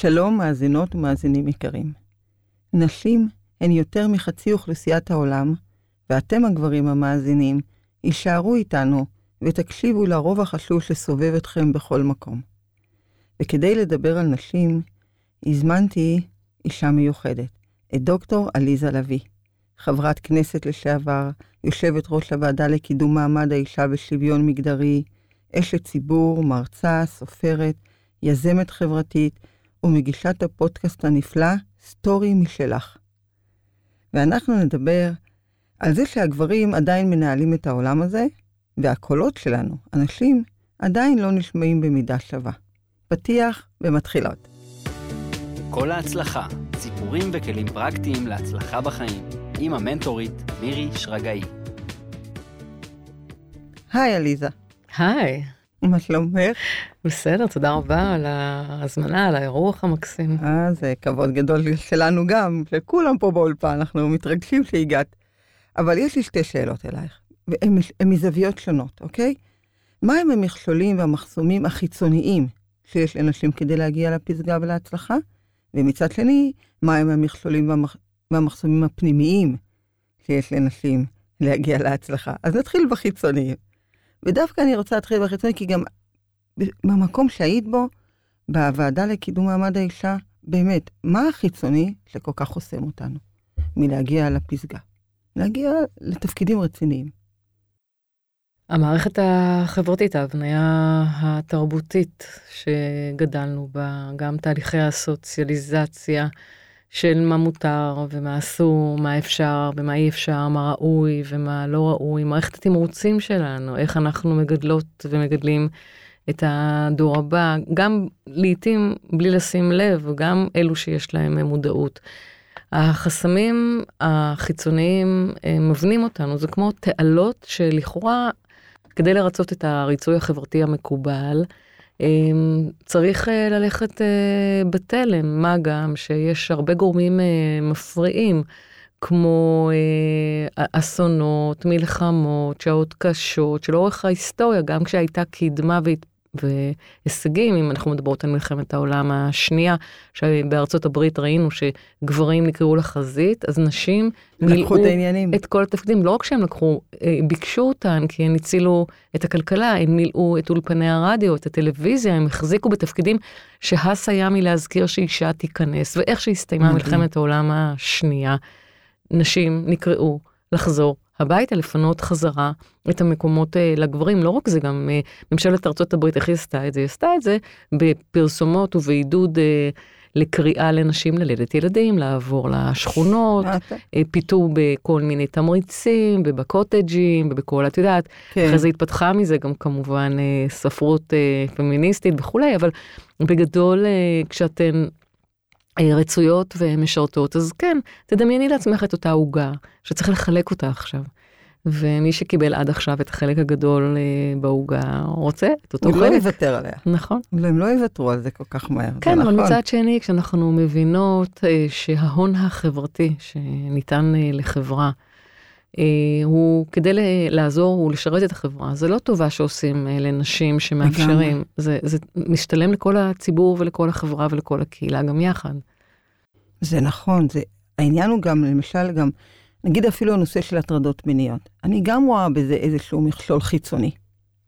שלום, מאזינות ומאזינים יקרים. נשים הן יותר מחצי אוכלוסיית העולם, ואתם הגברים המאזינים, הישארו איתנו ותקשיבו לרוב החשוב שסובב אתכם בכל מקום. וכדי לדבר על נשים, הזמנתי אישה מיוחדת, את דוקטור עליזה לביא, חברת כנסת לשעבר, יושבת ראש הוועדה לקידום מעמד האישה ושוויון מגדרי, אשת ציבור, מרצה, סופרת, יזמת חברתית ומגישת הפודקאסט הנפלא סטורי משלך. ואנחנו נדבר על זה שהגברים עדיין מנהלים את העולם הזה, והקולות שלנו, הנשים, עדיין לא נשמעים במידה שווה. פתיח ומתחילות. כל ההצלחה, סיפורים וכלים פרקטיים להצלחה בחיים, עם המנטורית מירי שרגאי. היי עליזה, היי, מה שלומך? בסדר, תודה רבה על ההזמנה, על האירוח המקסים. אה, זה כבוד גדול שלנו גם, לכולם פה באולפן, אנחנו מתרגשים שהגעת. אבל יש לי שתי שאלות אלייך, והן מזוויות שונות, אוקיי? מהם המכשולים והמחסומים החיצוניים שיש לנשים כדי להגיע לפסגה ולהצלחה? ומצד שני, מהם המכשולים והמח... והמחסומים הפנימיים שיש לנשים להגיע להצלחה? אז נתחיל בחיצוניים. ודווקא אני רוצה להתחיל בחיצוני, כי גם במקום שהיית בו, בוועדה לקידום מעמד האישה, באמת, מה החיצוני שכל כך חוסם אותנו מלהגיע לפסגה? להגיע לתפקידים רציניים. המערכת החברתית, ההבניה התרבותית שגדלנו בה, גם תהליכי הסוציאליזציה של מה מותר ומה אסור, מה אפשר ומה אי אפשר, מה ראוי ומה לא ראוי, מערכת התמרוצים שלנו, איך אנחנו מגדלות ומגדלים את הדור הבא, גם לעתים בלי לשים לב, גם אלו שיש להם מודעות. החסמים החיצוניים מבנים אותנו, זה כמו תעלות שלכאורה, כדי לרצות את הריצוי החברתי המקובל, צריך ללכת בתלם, מה גם שיש הרבה גורמים מפריעים, כמו אסונות, מלחמות, שעות קשות, שלאורך ההיסטוריה, גם כשהייתה קדמה והישגים, אם אנחנו מדברות על מלחמת העולם השנייה, שבארצות הברית ראינו שגברים נקראו לחזית, אז נשים מילאו את, העניינים. את כל התפקידים, לא רק שהם לקחו, אה, ביקשו אותן כי הן הצילו את הכלכלה, הן מילאו את אולפני הרדיו, את הטלוויזיה, הם החזיקו בתפקידים שהס היה מלהזכיר שאישה תיכנס, ואיך שהסתיימה מלחמת העולם השנייה, נשים נקראו לחזור הביתה, לפנות חזרה את המקומות uh, לגברים. לא רק זה, גם uh, ממשלת ארצות הברית, איך היא עשתה את זה? היא עשתה את זה בפרסומות ובעידוד uh, לקריאה לנשים ללדת ילדים, לעבור לשכונות, פיתו בכל מיני תמריצים, ובקוטג'ים, ובכל, את יודעת, כן. אחרי זה התפתחה מזה גם כמובן ספרות פמיניסטית וכולי, אבל בגדול, כשאתן רצויות ומשרתות, אז כן, תדמייני לעצמך את אותה עוגה שצריך לחלק אותה עכשיו. ומי שקיבל עד עכשיו את החלק הגדול אה, בעוגה רוצה את אותו חלק. הוא לא יוותר עליה. נכון. והם לא יוותרו על זה כל כך מהר, כן, אבל נכון. מצד שני, כשאנחנו מבינות אה, שההון החברתי שניתן אה, לחברה, הוא כדי לעזור ולשרת את החברה, זה לא טובה שעושים לנשים שמאפשרים, זה, זה משתלם לכל הציבור ולכל החברה ולכל הקהילה גם יחד. זה נכון, זה, העניין הוא גם, למשל, גם, נגיד אפילו הנושא של הטרדות מיניות. אני גם רואה בזה איזשהו מכשול חיצוני.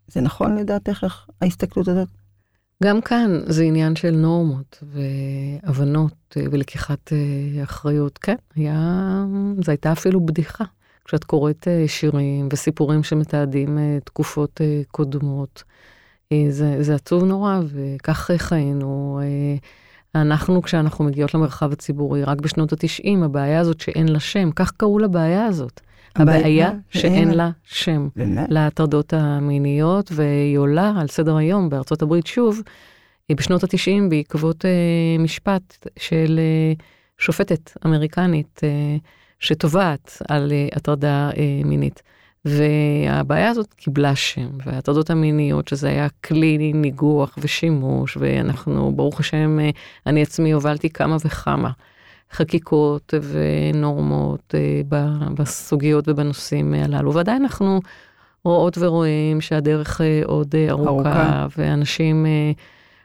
זה נכון לדעתך איך ההסתכלות הזאת? גם כאן זה עניין של נורמות והבנות ולקיחת אחריות. כן, היה, זו הייתה אפילו בדיחה. כשאת קוראת שירים וסיפורים שמתעדים תקופות קודמות, זה, זה עצוב נורא, וכך חיינו. אנחנו, כשאנחנו מגיעות למרחב הציבורי, רק בשנות ה-90, הבעיה הזאת שאין לה שם, כך קראו לבעיה הזאת. הבעיה שאין לה שם להטרדות המיניות, והיא עולה על סדר היום בארצות הברית שוב, בשנות ה-90 בעקבות uh, משפט של uh, שופטת אמריקנית uh, שתובעת על uh, הטרדה uh, מינית. והבעיה הזאת קיבלה שם, וההטרדות המיניות, שזה היה כלי ניגוח ושימוש, ואנחנו, ברוך השם, אני עצמי הובלתי כמה וכמה חקיקות ונורמות אה, בסוגיות ובנושאים הללו, ועדיין אנחנו רואות ורואים שהדרך אה, עוד ארוכה, ארוכה. ואנשים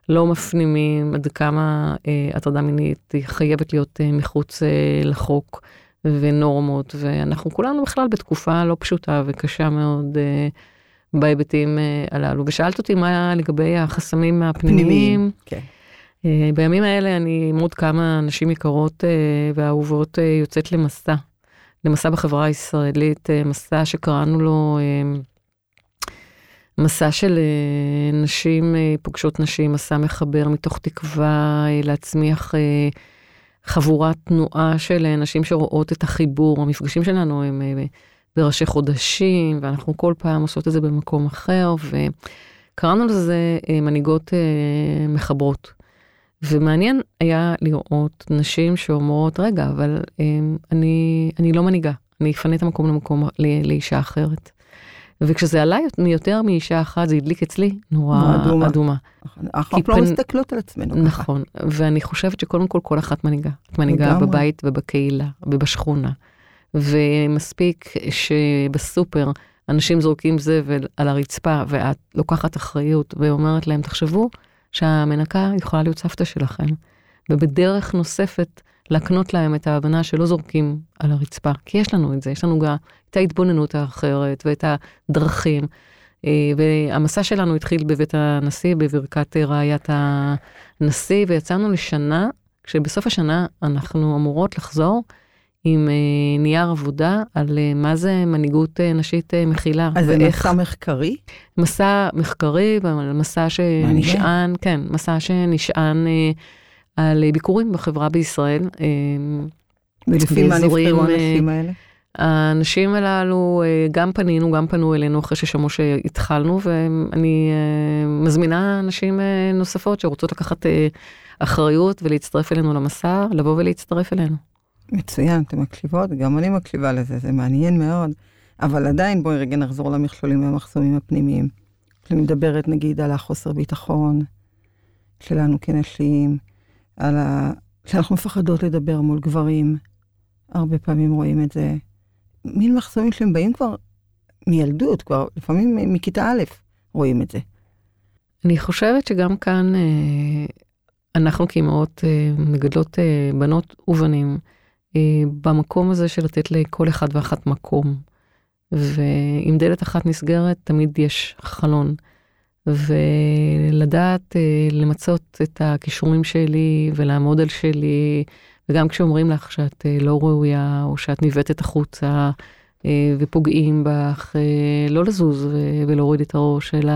לא מפנימים עד כמה אה, הטרדה מינית היא חייבת להיות אה, מחוץ אה, לחוק ונורמות, ואנחנו כולנו בכלל בתקופה לא פשוטה וקשה מאוד אה, בהיבטים אה, הללו. ושאלת אותי מה לגבי החסמים הפנימיים. כן. אה, בימים האלה אני עם עוד כמה נשים יקרות אה, ואהובות אה, יוצאת למסע, למסע בחברה הישראלית, אה, מסע שקראנו לו אה, מסע של אה, נשים אה, פוגשות נשים, מסע מחבר מתוך תקווה אה, להצמיח חבורת תנועה של אה, נשים שרואות את החיבור. המפגשים שלנו הם אה, בראשי חודשים, ואנחנו כל פעם עושות את זה במקום אחר, וקראנו לזה אה, מנהיגות מחברות. ומעניין היה לראות נשים שאומרות, רגע, אבל אני, אני לא מנהיגה, אני אפנה את המקום למקום לאישה אחרת. וכשזה עלה מיותר מאישה אחת, זה הדליק אצלי נורה נורה אדומה. אדומה. נכון. אנחנו כי לא פן- מסתכלות על עצמנו ככה. נכון, ואני חושבת שקודם כל כל אחת מנהיגה. את מנהיגה. בבית ובקהילה ובשכונה. ומספיק שבסופר אנשים זורקים זבל על הרצפה ואת לוקחת אחריות ואומרת להם, תחשבו שהמנקה יכולה להיות סבתא שלכם. ובדרך נוספת להקנות להם את ההבנה שלא זורקים על הרצפה, כי יש לנו את זה, יש לנו גם את ההתבוננות האחרת ואת הדרכים. אה, והמסע שלנו התחיל בבית הנשיא, בברכת רעיית הנשיא, ויצאנו לשנה, כשבסוף השנה אנחנו אמורות לחזור עם אה, נייר עבודה על אה, מה זה מנהיגות אה, נשית אה, מכילה. אז זה ואיך- מסע מחקרי? מסע מחקרי, מסע שנשען, כן, מסע שנשען אה, על אה, ביקורים בחברה בישראל. אה, ולפי מה נבחרו אה, האנשים האלה? האנשים הללו, אה, גם פנינו, גם פנו אלינו אחרי ששמעו שהתחלנו, ואני מזמינה נשים נוספות שרוצות לקחת אחריות ולהצטרף אלינו למסע, לבוא ולהצטרף אלינו. מצוין, אתן מקשיבות, גם אני מקשיבה לזה, זה מעניין מאוד. אבל עדיין בואי רגע נחזור למכשולים והמחסומים הפנימיים. אני מדברת נגיד על החוסר ביטחון שלנו כנשים, על ה... שאנחנו מפחדות לדבר מול גברים, הרבה פעמים רואים את זה. מין מחסומים שהם באים כבר מילדות, כבר לפעמים מכיתה א' רואים את זה. אני חושבת שגם כאן אה, אנחנו כאימהות אה, מגדלות אה, בנות ובנים במקום הזה של לתת לכל אחד ואחת מקום. ואם דלת אחת נסגרת, תמיד יש חלון. ולדעת אה, למצות את הכישורים שלי ולעמוד על שלי, וגם כשאומרים לך שאת אה, לא ראויה, או שאת ניווטת החוצה אה, ופוגעים בך, לא לזוז ולהוריד את הראש, אלא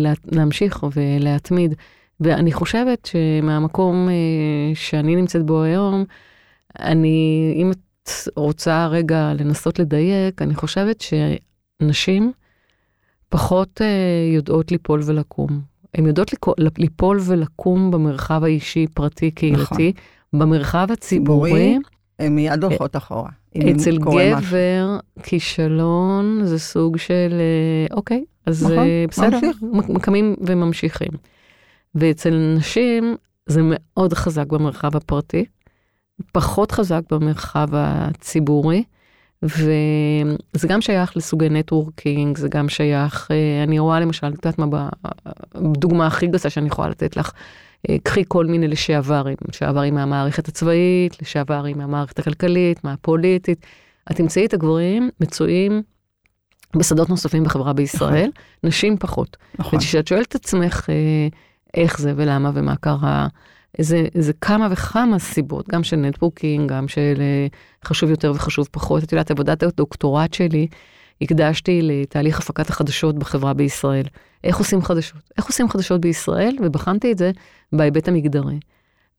לה- להמשיך ולהתמיד. ואני חושבת שמהמקום שאני נמצאת בו היום, אני, אם את רוצה רגע לנסות לדייק, אני חושבת שנשים פחות אה, יודעות ליפול ולקום. הן יודעות ליפול ולקום במרחב האישי, פרטי, קהילתי, במרחב הציבורי. ציבורי, הן מיד הולכות אחורה. אם אצל קורה משהו. גבר, כישלון זה סוג של, אה, אוקיי, אז נכון, אה, בסדר, ממשיך. מקמים וממשיכים. ואצל נשים זה מאוד חזק במרחב הפרטי, פחות חזק במרחב הציבורי, וזה גם שייך לסוגי נטוורקינג, זה גם שייך, אה, אני רואה למשל, את יודעת מה, ב- דוגמה הכי גסה שאני יכולה לתת לך, אה, קחי כל מיני לשעברים, לשעברים מהמערכת הצבאית, לשעברים מהמערכת הכלכלית, מהפוליטית. את תמצאי את הגברים מצויים בשדות נוספים בחברה בישראל, נשים פחות. נכון. וכשאת שואלת את עצמך אה, איך זה ולמה ומה קרה, זה, זה כמה וכמה סיבות, גם של networking, גם של אה, חשוב יותר וחשוב פחות. את יודעת, עבודת הדוקטורט שלי, הקדשתי לתהליך הפקת החדשות בחברה בישראל. איך עושים חדשות? איך עושים חדשות בישראל? ובחנתי את זה בהיבט המגדרי.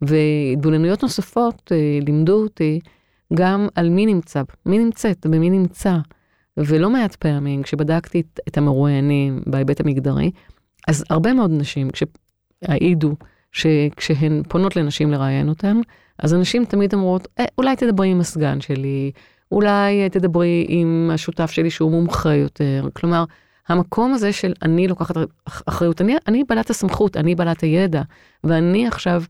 והתבוננויות נוספות אה, לימדו אותי גם על מי נמצא, מי נמצאת ומי נמצא. ולא מעט פעמים, כשבדקתי את, המרואיינים בהיבט המגדרי, אז הרבה מאוד נשים, כשהעידו שכשהן פונות לנשים לראיין אותן, אז הנשים תמיד אומרות, אה, אולי תדברי עם הסגן שלי, אולי אה, תדברי עם השותף שלי שהוא מומחה יותר. כלומר, המקום הזה של אני לוקחת אחריות, אני, אני בעלת הסמכות, אני בעלת הידע, ואני עכשיו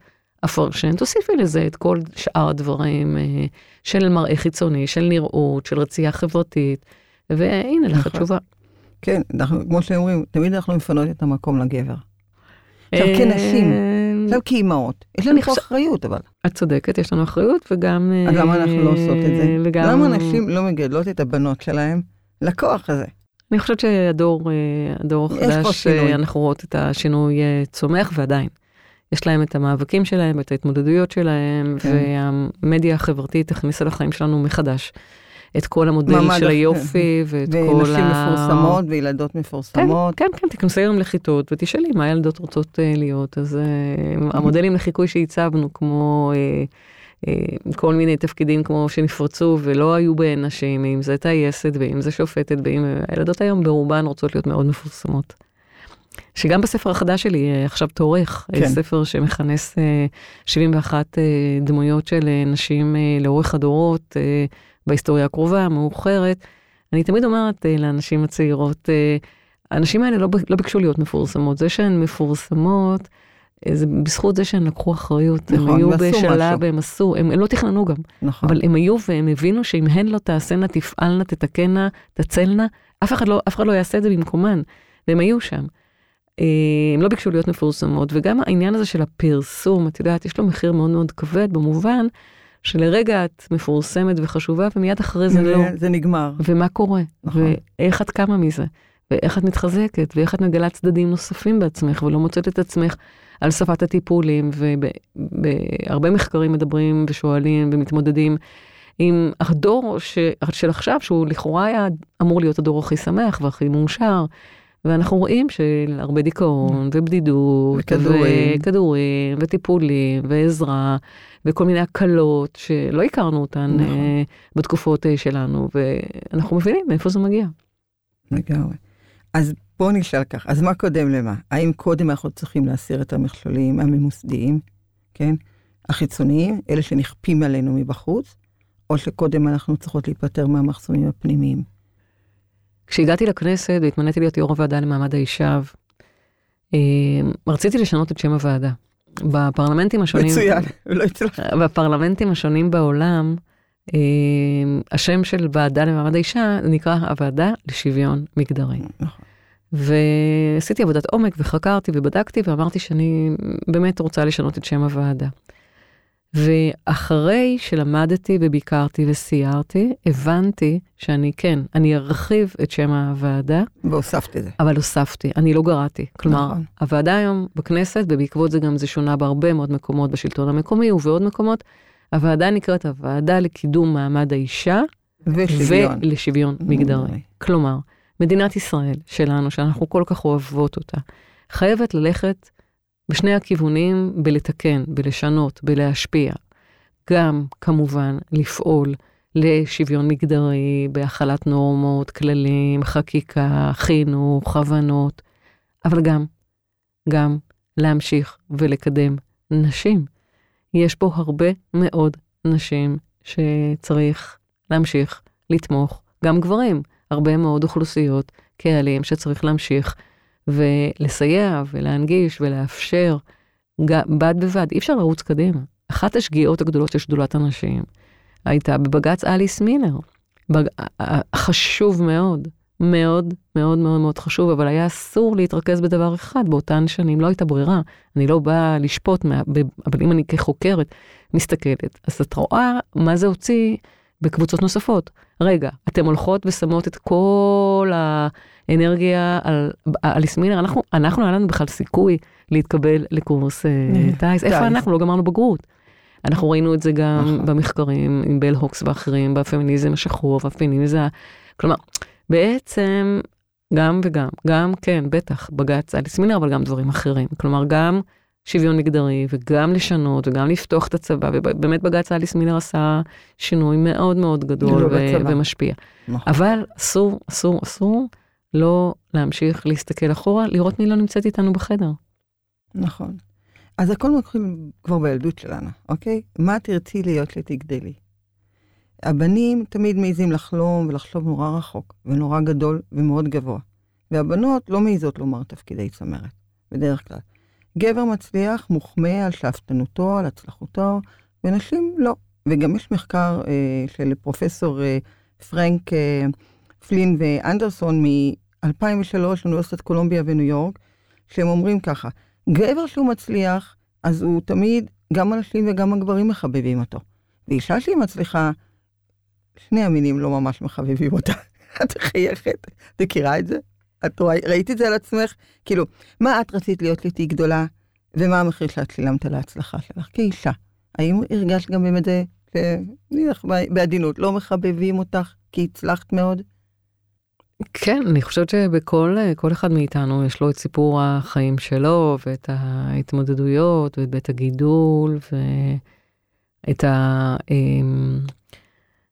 אפרשן, תוסיפי לזה את כל שאר הדברים אה, של מראה חיצוני, של נראות, של רצייה חברתית, והנה לך נכון. התשובה. כן, אנחנו, כמו שאומרים, תמיד אנחנו מפנות את המקום לגבר. עכשיו, כנשים, אה, עכשיו כאימהות, יש לנו פה אחריות, אבל. את צודקת, יש לנו אחריות, וגם... אז למה אנחנו לא עושות את זה? אה, וגם... למה נשים לא מגדלות את הבנות שלהם לכוח הזה? אני חושבת שהדור אה, החדש. אה, אנחנו רואות את השינוי צומח, ועדיין. יש להם את המאבקים שלהם, את ההתמודדויות שלהם, כן. והמדיה החברתית הכניסה לחיים שלנו מחדש. את כל המודל של אחר. היופי, ואת כל ה... ונשים מפורסמות וילדות כן, מפורסמות. כן, כן, תיכנסי היום לכיתות ותשאלי מה הילדות רוצות אה, להיות. אז אה, המודלים לחיקוי שהצבנו, כמו אה, כל מיני תפקידים כמו שנפרצו ולא היו בהן נשים, אם זה טייסת ואם זה שופטת, ואם הילדות היום ברובן רוצות להיות מאוד מפורסמות. שגם בספר החדש שלי, עכשיו תורך, כן. כן. ספר שמכנס אה, 71 אה, דמויות של נשים לאורך הדורות, בהיסטוריה הקרובה, המאוחרת. אני תמיד אומרת אה, לאנשים הצעירות, אה, האנשים האלה לא, לא ביקשו להיות מפורסמות, זה שהן מפורסמות, אה, זה בזכות זה שהן לקחו אחריות, נכון, הם היו בשלב, משהו. הם עשו, הם, הם לא תכננו גם, נכון. אבל הם היו והם הבינו שאם הן לא תעשינה, תפעלנה, תתקנה, תצלנה, אף אחד לא, אף אחד לא יעשה את זה במקומן, והם היו שם. אה, הם לא ביקשו להיות מפורסמות, וגם העניין הזה של הפרסום, את יודעת, יש לו מחיר מאוד מאוד כבד, במובן שלרגע את מפורסמת וחשובה, ומיד אחרי זה לא. זה נגמר. ומה קורה, נכון. ואיך את קמה מזה, ואיך את מתחזקת, ואיך את מגלה צדדים נוספים בעצמך, ולא מוצאת את עצמך על שפת הטיפולים, ובהרבה מחקרים מדברים ושואלים ומתמודדים עם הדור ש, של עכשיו, שהוא לכאורה היה אמור להיות הדור הכי שמח והכי מאושר. ואנחנו רואים שהרבה דיכאון ובדידות, וכדורים. וכדורים, וטיפולים, ועזרה, וכל מיני הקלות שלא הכרנו אותן נכון. אה, בתקופות אה, שלנו, ואנחנו מבינים מאיפה זה מגיע. לגמרי. אז בואו נשאל כך, אז מה קודם למה? האם קודם אנחנו צריכים להסיר את המכשולים הממוסדיים, כן? החיצוניים, אלה שנכפים עלינו מבחוץ, או שקודם אנחנו צריכות להיפטר מהמחסומים הפנימיים? כשהגעתי לכנסת והתמניתי להיות יו"ר הוועדה למעמד האישה, אה, רציתי לשנות את שם הוועדה. בפרלמנטים השונים, מצוין, ולא הצלחת. בפרלמנטים השונים בעולם, אה, השם של ועדה למעמד האישה נקרא הוועדה לשוויון מגדרי. נכון. ועשיתי עבודת עומק וחקרתי ובדקתי ואמרתי שאני באמת רוצה לשנות את שם הוועדה. ואחרי שלמדתי וביקרתי וסיירתי, הבנתי שאני כן, אני ארחיב את שם הוועדה, והוספת את זה. אבל הוספתי, אני לא גרעתי. כלומר, נכון. הוועדה היום בכנסת, ובעקבות זה גם זה שונה בהרבה מאוד מקומות בשלטון המקומי ובעוד מקומות, הוועדה נקראת הוועדה לקידום מעמד האישה ושוויון. ולשוויון מגדרי. מגדרי. כלומר, מדינת ישראל שלנו, שאנחנו כל כך אוהבות אותה, חייבת ללכת בשני הכיוונים בלתקן, בלשנות, בלהשפיע. גם, כמובן, לפעול לשוויון מגדרי, בהחלת נורמות, כללים, חקיקה, חינוך, הבנות, אבל גם, גם להמשיך ולקדם נשים. יש פה הרבה מאוד נשים שצריך להמשיך לתמוך, גם גברים, הרבה מאוד אוכלוסיות, קהלים שצריך להמשיך ולסייע ולהנגיש ולאפשר בד בבד, אי אפשר לרוץ קדימה. אחת השגיאות הגדולות של שדולת הנשים הייתה בבג"ץ אליס מילר. בג... חשוב מאוד, מאוד מאוד מאוד מאוד חשוב, אבל היה אסור להתרכז בדבר אחד באותן שנים, לא הייתה ברירה. אני לא באה לשפוט, מה... אבל אם אני כחוקרת מסתכלת, אז את רואה מה זה הוציא בקבוצות נוספות. רגע, אתן הולכות ושמות את כל האנרגיה על אליס מילר, אנחנו, אנחנו, היה לנו בכלל סיכוי להתקבל לקורס אה, טיס. טיס. איפה אנחנו? לא גמרנו בגרות. אנחנו ראינו את זה גם נכון. במחקרים עם בל הוקס ואחרים, בפמיניזם השחור והפמיניזם, כלומר, בעצם גם וגם, גם כן, בטח, בג"ץ אליס מילר, אבל גם דברים אחרים. כלומר, גם שוויון מגדרי וגם לשנות וגם לפתוח את הצבא, ובאמת בג"ץ אליס מילר עשה שינוי מאוד מאוד גדול ו-. ומשפיע. נכון. אבל אסור, אסור, אסור לא להמשיך להסתכל אחורה, לראות מי לא נמצאת איתנו בחדר. נכון. אז הכל מתחיל כבר בילדות שלנו, אוקיי? מה תרצי להיות שתגדלי? הבנים תמיד מעיזים לחלום ולחשוב נורא רחוק, ונורא גדול ומאוד גבוה. והבנות לא מעיזות לומר תפקידי צמרת, בדרך כלל. גבר מצליח מוחמא על שאפתנותו, על הצלחותו, ונשים לא. וגם יש מחקר אה, של פרופסור אה, פרנק אה, פלין ואנדרסון מ-2003, אוניברסיטת קולומביה וניו יורק, שהם אומרים ככה, גבר שהוא מצליח, אז הוא תמיד, גם הנשים וגם הגברים מחבבים אותו. ואישה שהיא מצליחה, שני המינים לא ממש מחבבים אותה. את מחייכת. את מכירה את זה? את ראית את זה על עצמך? כאילו, מה את רצית להיות איתי גדולה, ומה המחיר שאת שילמת להצלחה שלך כאישה? האם הרגשת גם באמת זה, נניח בעדינות, לא מחבבים אותך כי הצלחת מאוד? כן, אני חושבת שבכל כל אחד מאיתנו יש לו את סיפור החיים שלו, ואת ההתמודדויות, ואת בית הגידול, ואת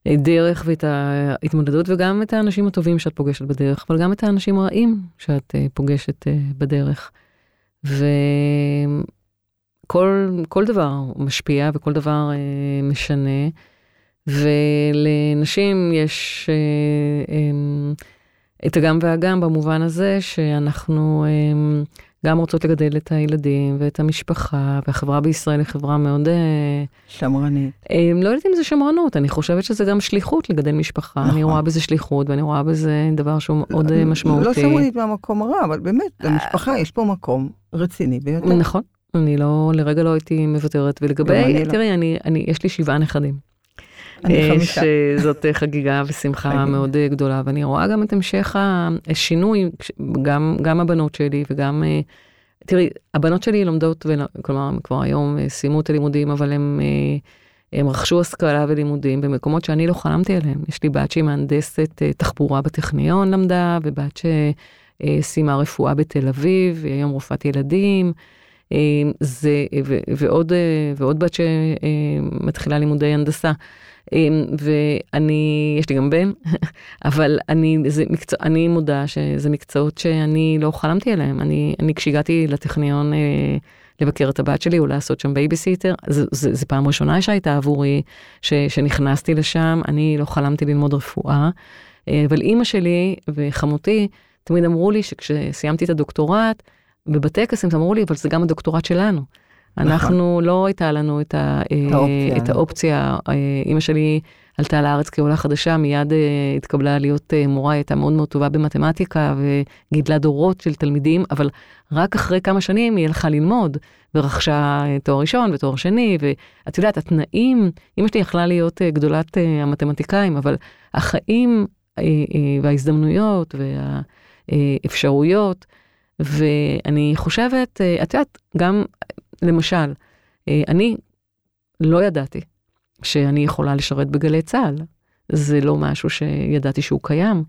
הדרך ואת ההתמודדות, וגם את האנשים הטובים שאת פוגשת בדרך, אבל גם את האנשים הרעים שאת פוגשת בדרך. וכל דבר משפיע וכל דבר משנה, ולנשים יש... את הגם והגם במובן הזה שאנחנו הם, גם רוצות לגדל את הילדים ואת המשפחה, והחברה בישראל היא חברה מאוד... אה, שמרנית. הם, לא יודעת אם זה שמרנות, אני חושבת שזה גם שליחות לגדל משפחה. נכון. אני רואה בזה שליחות ואני רואה בזה דבר שהוא מאוד לא, משמעותי. לא שמרנית מהמקום הרע, אבל באמת, למשפחה יש פה מקום רציני ביותר. נכון, אני לא, לרגע לא הייתי מוותרת. ולגבי, תראי, לא. אני, אני, יש לי שבעה נכדים. אה, שזאת חגיגה ושמחה מאוד אה, גדולה, ואני רואה גם את המשך השינוי, גם, גם הבנות שלי וגם, אה, תראי, הבנות שלי לומדות, כלומר, הם כבר היום סיימו את הלימודים, אבל הם, הם רכשו השכלה ולימודים במקומות שאני לא חלמתי עליהם. יש לי בת שהיא מהנדסת תחבורה בטכניון למדה, ובת שסיימה רפואה בתל אביב, היא היום רופאת ילדים. זה, ו, ועוד, ועוד בת שמתחילה לימודי הנדסה. אמ, ואני, יש לי גם בן, אבל אני, זה מקצוע, אני מודה שזה מקצועות שאני לא חלמתי עליהם. אני, אני כשהגעתי לטכניון אה, לבקר את הבת שלי או לעשות שם בייביסיטר, זו פעם ראשונה שהייתה עבורי, ש, שנכנסתי לשם, אני לא חלמתי ללמוד רפואה, אה, אבל אימא שלי וחמותי תמיד אמרו לי שכשסיימתי את הדוקטורט, בבטקס הם אמרו לי, אבל זה גם הדוקטורט שלנו. נכון. אנחנו, לא הייתה לנו את, ה, אה, האופציה. את האופציה. אה, אימא שלי עלתה לארץ כעולה חדשה, מיד אה, התקבלה להיות מורה, היא הייתה מאוד מאוד טובה במתמטיקה וגידלה דורות של תלמידים, אבל רק אחרי כמה שנים היא הלכה ללמוד, ורכשה תואר ראשון ותואר שני, ואת יודעת, התנאים, אימא שלי יכלה להיות גדולת המתמטיקאים, אבל החיים וההזדמנויות והאפשרויות, ואני חושבת, את יודעת, גם למשל, אה, אני לא ידעתי שאני יכולה לשרת בגלי צה"ל. זה לא משהו שידעתי שהוא קיים.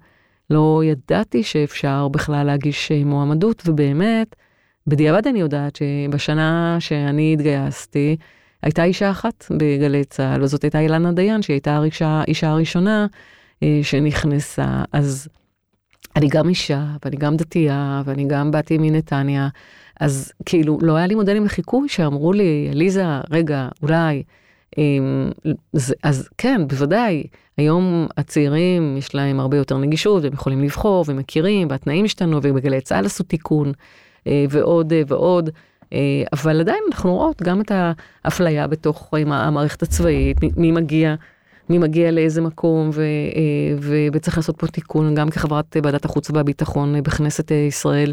לא ידעתי שאפשר בכלל להגיש אה, מועמדות, ובאמת, בדיעבד אני יודעת שבשנה שאני התגייסתי, הייתה אישה אחת בגלי צה"ל, וזאת הייתה אילנה דיין, שהיא הייתה האישה, הראשונה אה, שנכנסה. אז אני גם אישה, ואני גם דתייה, ואני גם באתי מנתניה, אז כאילו, לא היה לי מודלים לחיקוי שאמרו לי, עליזה, רגע, אולי. אז, אז כן, בוודאי, היום הצעירים יש להם הרבה יותר נגישות, והם יכולים לבחור, ומכירים, והתנאים השתנו, ובגלי צה"ל עשו תיקון, אה, ועוד אה, ועוד. אה, אבל עדיין אנחנו רואות גם את האפליה בתוך המערכת הצבאית, מי מגיע, מי מגיע לאיזה מקום, ו, וצריך לעשות פה תיקון, גם כחברת ועדת החוץ והביטחון בכנסת ישראל.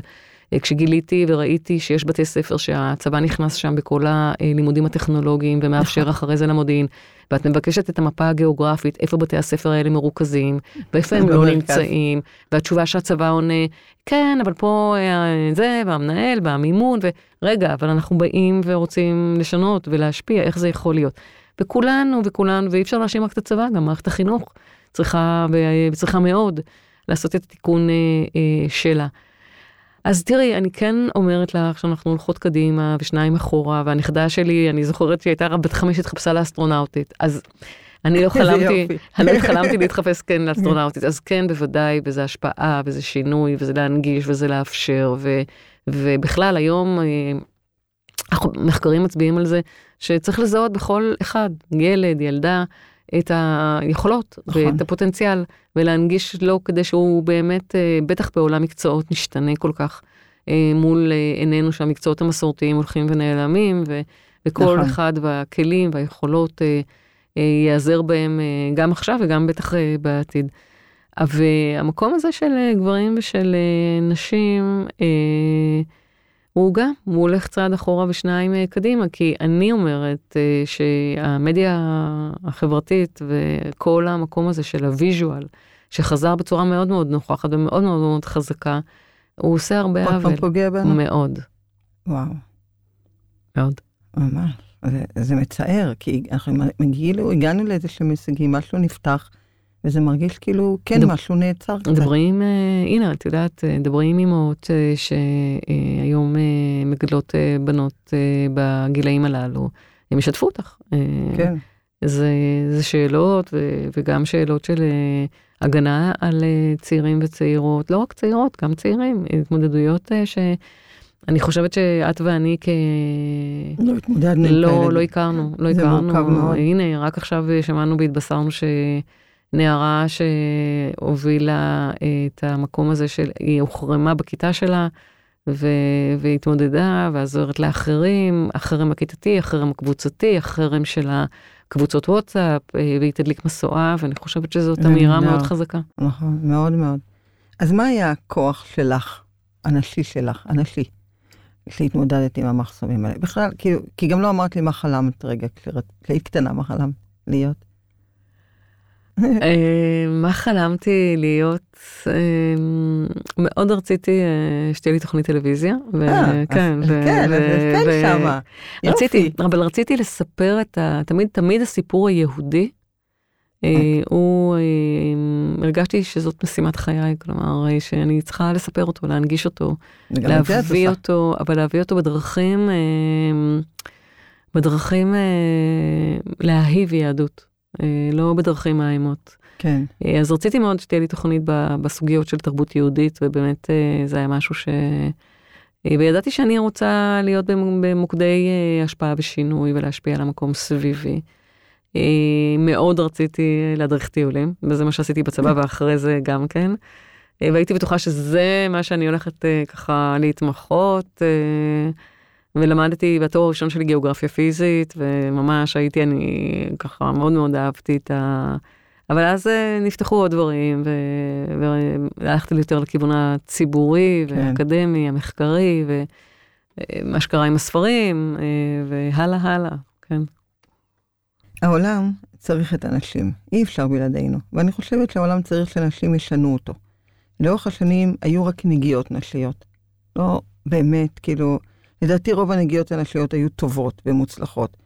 אה, כשגיליתי וראיתי שיש בתי ספר שהצבא נכנס שם בכל הלימודים הטכנולוגיים ומאפשר נכון. אחרי זה למודיעין, ואת מבקשת את המפה הגיאוגרפית, איפה בתי הספר האלה מרוכזים, ואיפה הם לא נמצאים, והתשובה שהצבא עונה, כן, אבל פה אה, זה, והמנהל, והמימון, ורגע, אבל אנחנו באים ורוצים לשנות ולהשפיע, איך זה יכול להיות? וכולנו וכולנו, ואי אפשר להאשים רק את הצבא, גם מערכת החינוך צריכה, וצריכה מאוד לעשות את התיקון אה, שלה. אז תראי, אני כן אומרת לך שאנחנו הולכות קדימה ושניים אחורה, והנכדה שלי, אני זוכרת שהיא הייתה בת חמש התחפשה לאסטרונאוטית, אז אני לא חלמתי, אני לא חלמתי להתחפש כן לאסטרונאוטית, אז כן, בוודאי, וזה השפעה, וזה שינוי, וזה להנגיש, וזה לאפשר, ו, ובכלל, היום אה, מחקרים מצביעים על זה, שצריך לזהות בכל אחד, ילד, ילדה, את היכולות נכון. ואת הפוטנציאל, ולהנגיש לו כדי שהוא באמת, אה, בטח בעולם מקצועות משתנה כל כך אה, מול אה, עינינו שהמקצועות המסורתיים הולכים ונעלמים, ו, וכל נכון. אחד והכלים והיכולות ייעזר בהם גם עכשיו וגם בטח בעתיד. והמקום הזה של גברים ושל נשים, הוא גם, הוא הולך צעד אחורה ושניים אה, קדימה, כי אני אומרת אה, שהמדיה החברתית וכל המקום הזה של הוויז'ואל, שחזר בצורה מאוד מאוד נוכחת ומאוד מאוד מאוד חזקה, הוא עושה הרבה עוד עוול. פעם פוגע בנו? מאוד, וואו, מאוד. ממש. זה, זה מצער, כי אנחנו כאילו הגענו לאיזשהם הישגים, משהו נפתח, וזה מרגיש כאילו, כן, דב- משהו נעצר קצת. מדברים, אה, הנה, את יודעת, אה, מדברים עם אמהות אה, שהיום אה, מגדלות אה, בנות אה, בגילאים הללו, הם ישתפו אותך. אה, כן, זה, זה שאלות ו, וגם שאלות של אה, הגנה על אה, צעירים וצעירות, לא רק צעירות, גם צעירים, התמודדויות אה, שאני חושבת שאת ואני כ... לא התמודדנו לא. לא הכרנו, לא זה הכרנו. מורכב מאוד. הנה, רק עכשיו שמענו והתבשרנו שנערה שהובילה את המקום הזה של, היא הוחרמה בכיתה שלה, ו... והתמודדה, ועזרת לאחרים, החרם הכיתתי, החרם הקבוצתי, החרם של הקבוצות וואטסאפ, אה, והיא תדליק משואה, ואני חושבת שזאת אמירה. מאוד חזקה. נכון, מאוד מאוד. אז מה היה הכוח שלך, הנשי שלך, הנשי, שהתמודדת עם המחסומים האלה? בכלל, כאילו, כי גם לא אמרת לי מה חלמת רגע, כשהיית קטנה, מה חלמת להיות? אה, מה חלמתי להיות? אה, מאוד רציתי אה, שתהיה לי תוכנית טלוויזיה. כן, כן, כן שמה. רציתי. אבל רציתי לספר את ה... תמיד, תמיד הסיפור היהודי, אה, הוא, הרגשתי שזאת משימת חיי, כלומר, שאני צריכה לספר אותו, להנגיש אותו, להביא. אותו, אבל להביא אותו בדרכים, בדרכים אה, להאהיב יהדות, לא בדרכים מאיימות. כן, אה, אז רציתי מאוד שתהיה לי תוכנית בסוגיות של תרבות יהודית, ובאמת אה, זה היה משהו ש... אה, וידעתי שאני רוצה להיות במ- במוקדי אה, השפעה ושינוי ולהשפיע על המקום סביבי. אה, מאוד רציתי להדריך טיולים, וזה מה שעשיתי בצבא ואחרי זה גם כן. אה, והייתי בטוחה שזה מה שאני הולכת אה, ככה להתמחות. אה, ולמדתי בתואר הראשון שלי גיאוגרפיה פיזית, וממש הייתי, אני ככה מאוד מאוד אהבתי את ה... אבל אז אה, נפתחו עוד דברים, ו- והלכתי יותר לכיוון הציבורי כן. והאקדמי, המחקרי, ומה שקרה עם הספרים, אה, והלאה הלאה, כן. העולם צריך את הנשים, אי אפשר בלעדינו, ואני חושבת שהעולם צריך שנשים ישנו אותו. לאורך השנים היו רק נגיעות נשיות. לא באמת, כאילו, לדעתי רוב הנגיעות הנשיות היו טובות ומוצלחות,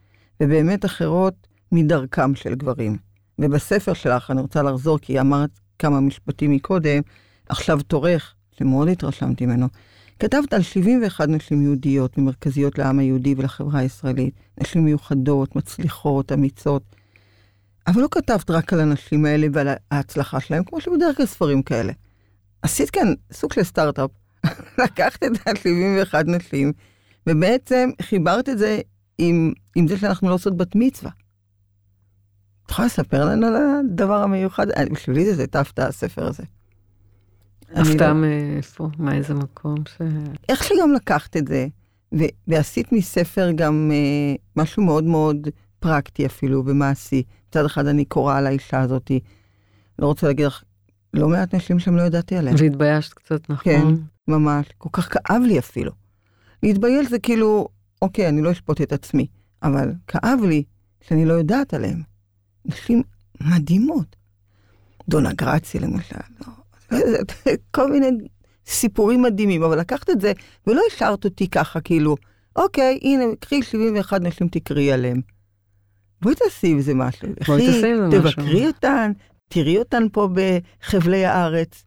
ובאמת אחרות מדרכם של גברים. ובספר שלך, אני רוצה לחזור, כי אמרת כמה משפטים מקודם, עכשיו תורך, שמאוד התרשמתי ממנו. כתבת על 71 נשים יהודיות ממרכזיות לעם היהודי ולחברה הישראלית, נשים מיוחדות, מצליחות, אמיצות. אבל לא כתבת רק על הנשים האלה ועל ההצלחה שלהם, כמו שבדרך כלל ספרים כאלה. עשית כאן סוג של סטארט-אפ. לקחת את ה-71 נשים, ובעצם חיברת את זה עם, עם זה שאנחנו לא עושות בת מצווה. את יכולה לספר לנו על הדבר המיוחד? אה, בשבילי זה הייתה הפתעה, הספר הזה. הפתעה לא- מאיפה, מאיזה מקום ש... איך שגם לקחת את זה, ו- ועשית מספר גם אה, משהו מאוד מאוד פרקטי אפילו ומעשי. מצד אחד אני קוראה על האישה הזאתי, לא רוצה להגיד לך, לא מעט נשים שם לא ידעתי עליהן. והתביישת קצת, נכון? כן, ממש, כל כך כאב לי אפילו. להתבייש זה כאילו, אוקיי, אני לא אשפוט את עצמי, אבל כאב לי שאני לא יודעת עליהן. נשים מדהימות. דונה גרצי למשל, לא, כל מיני סיפורים מדהימים, אבל לקחת את זה ולא השארת אותי ככה, כאילו, אוקיי, הנה, קחי 71 נשים, תקראי עליהן. בואי תעשי עם זה משהו. בואי תעשי עם זה משהו. תבקרי אותן, תראי אותן פה בחבלי הארץ.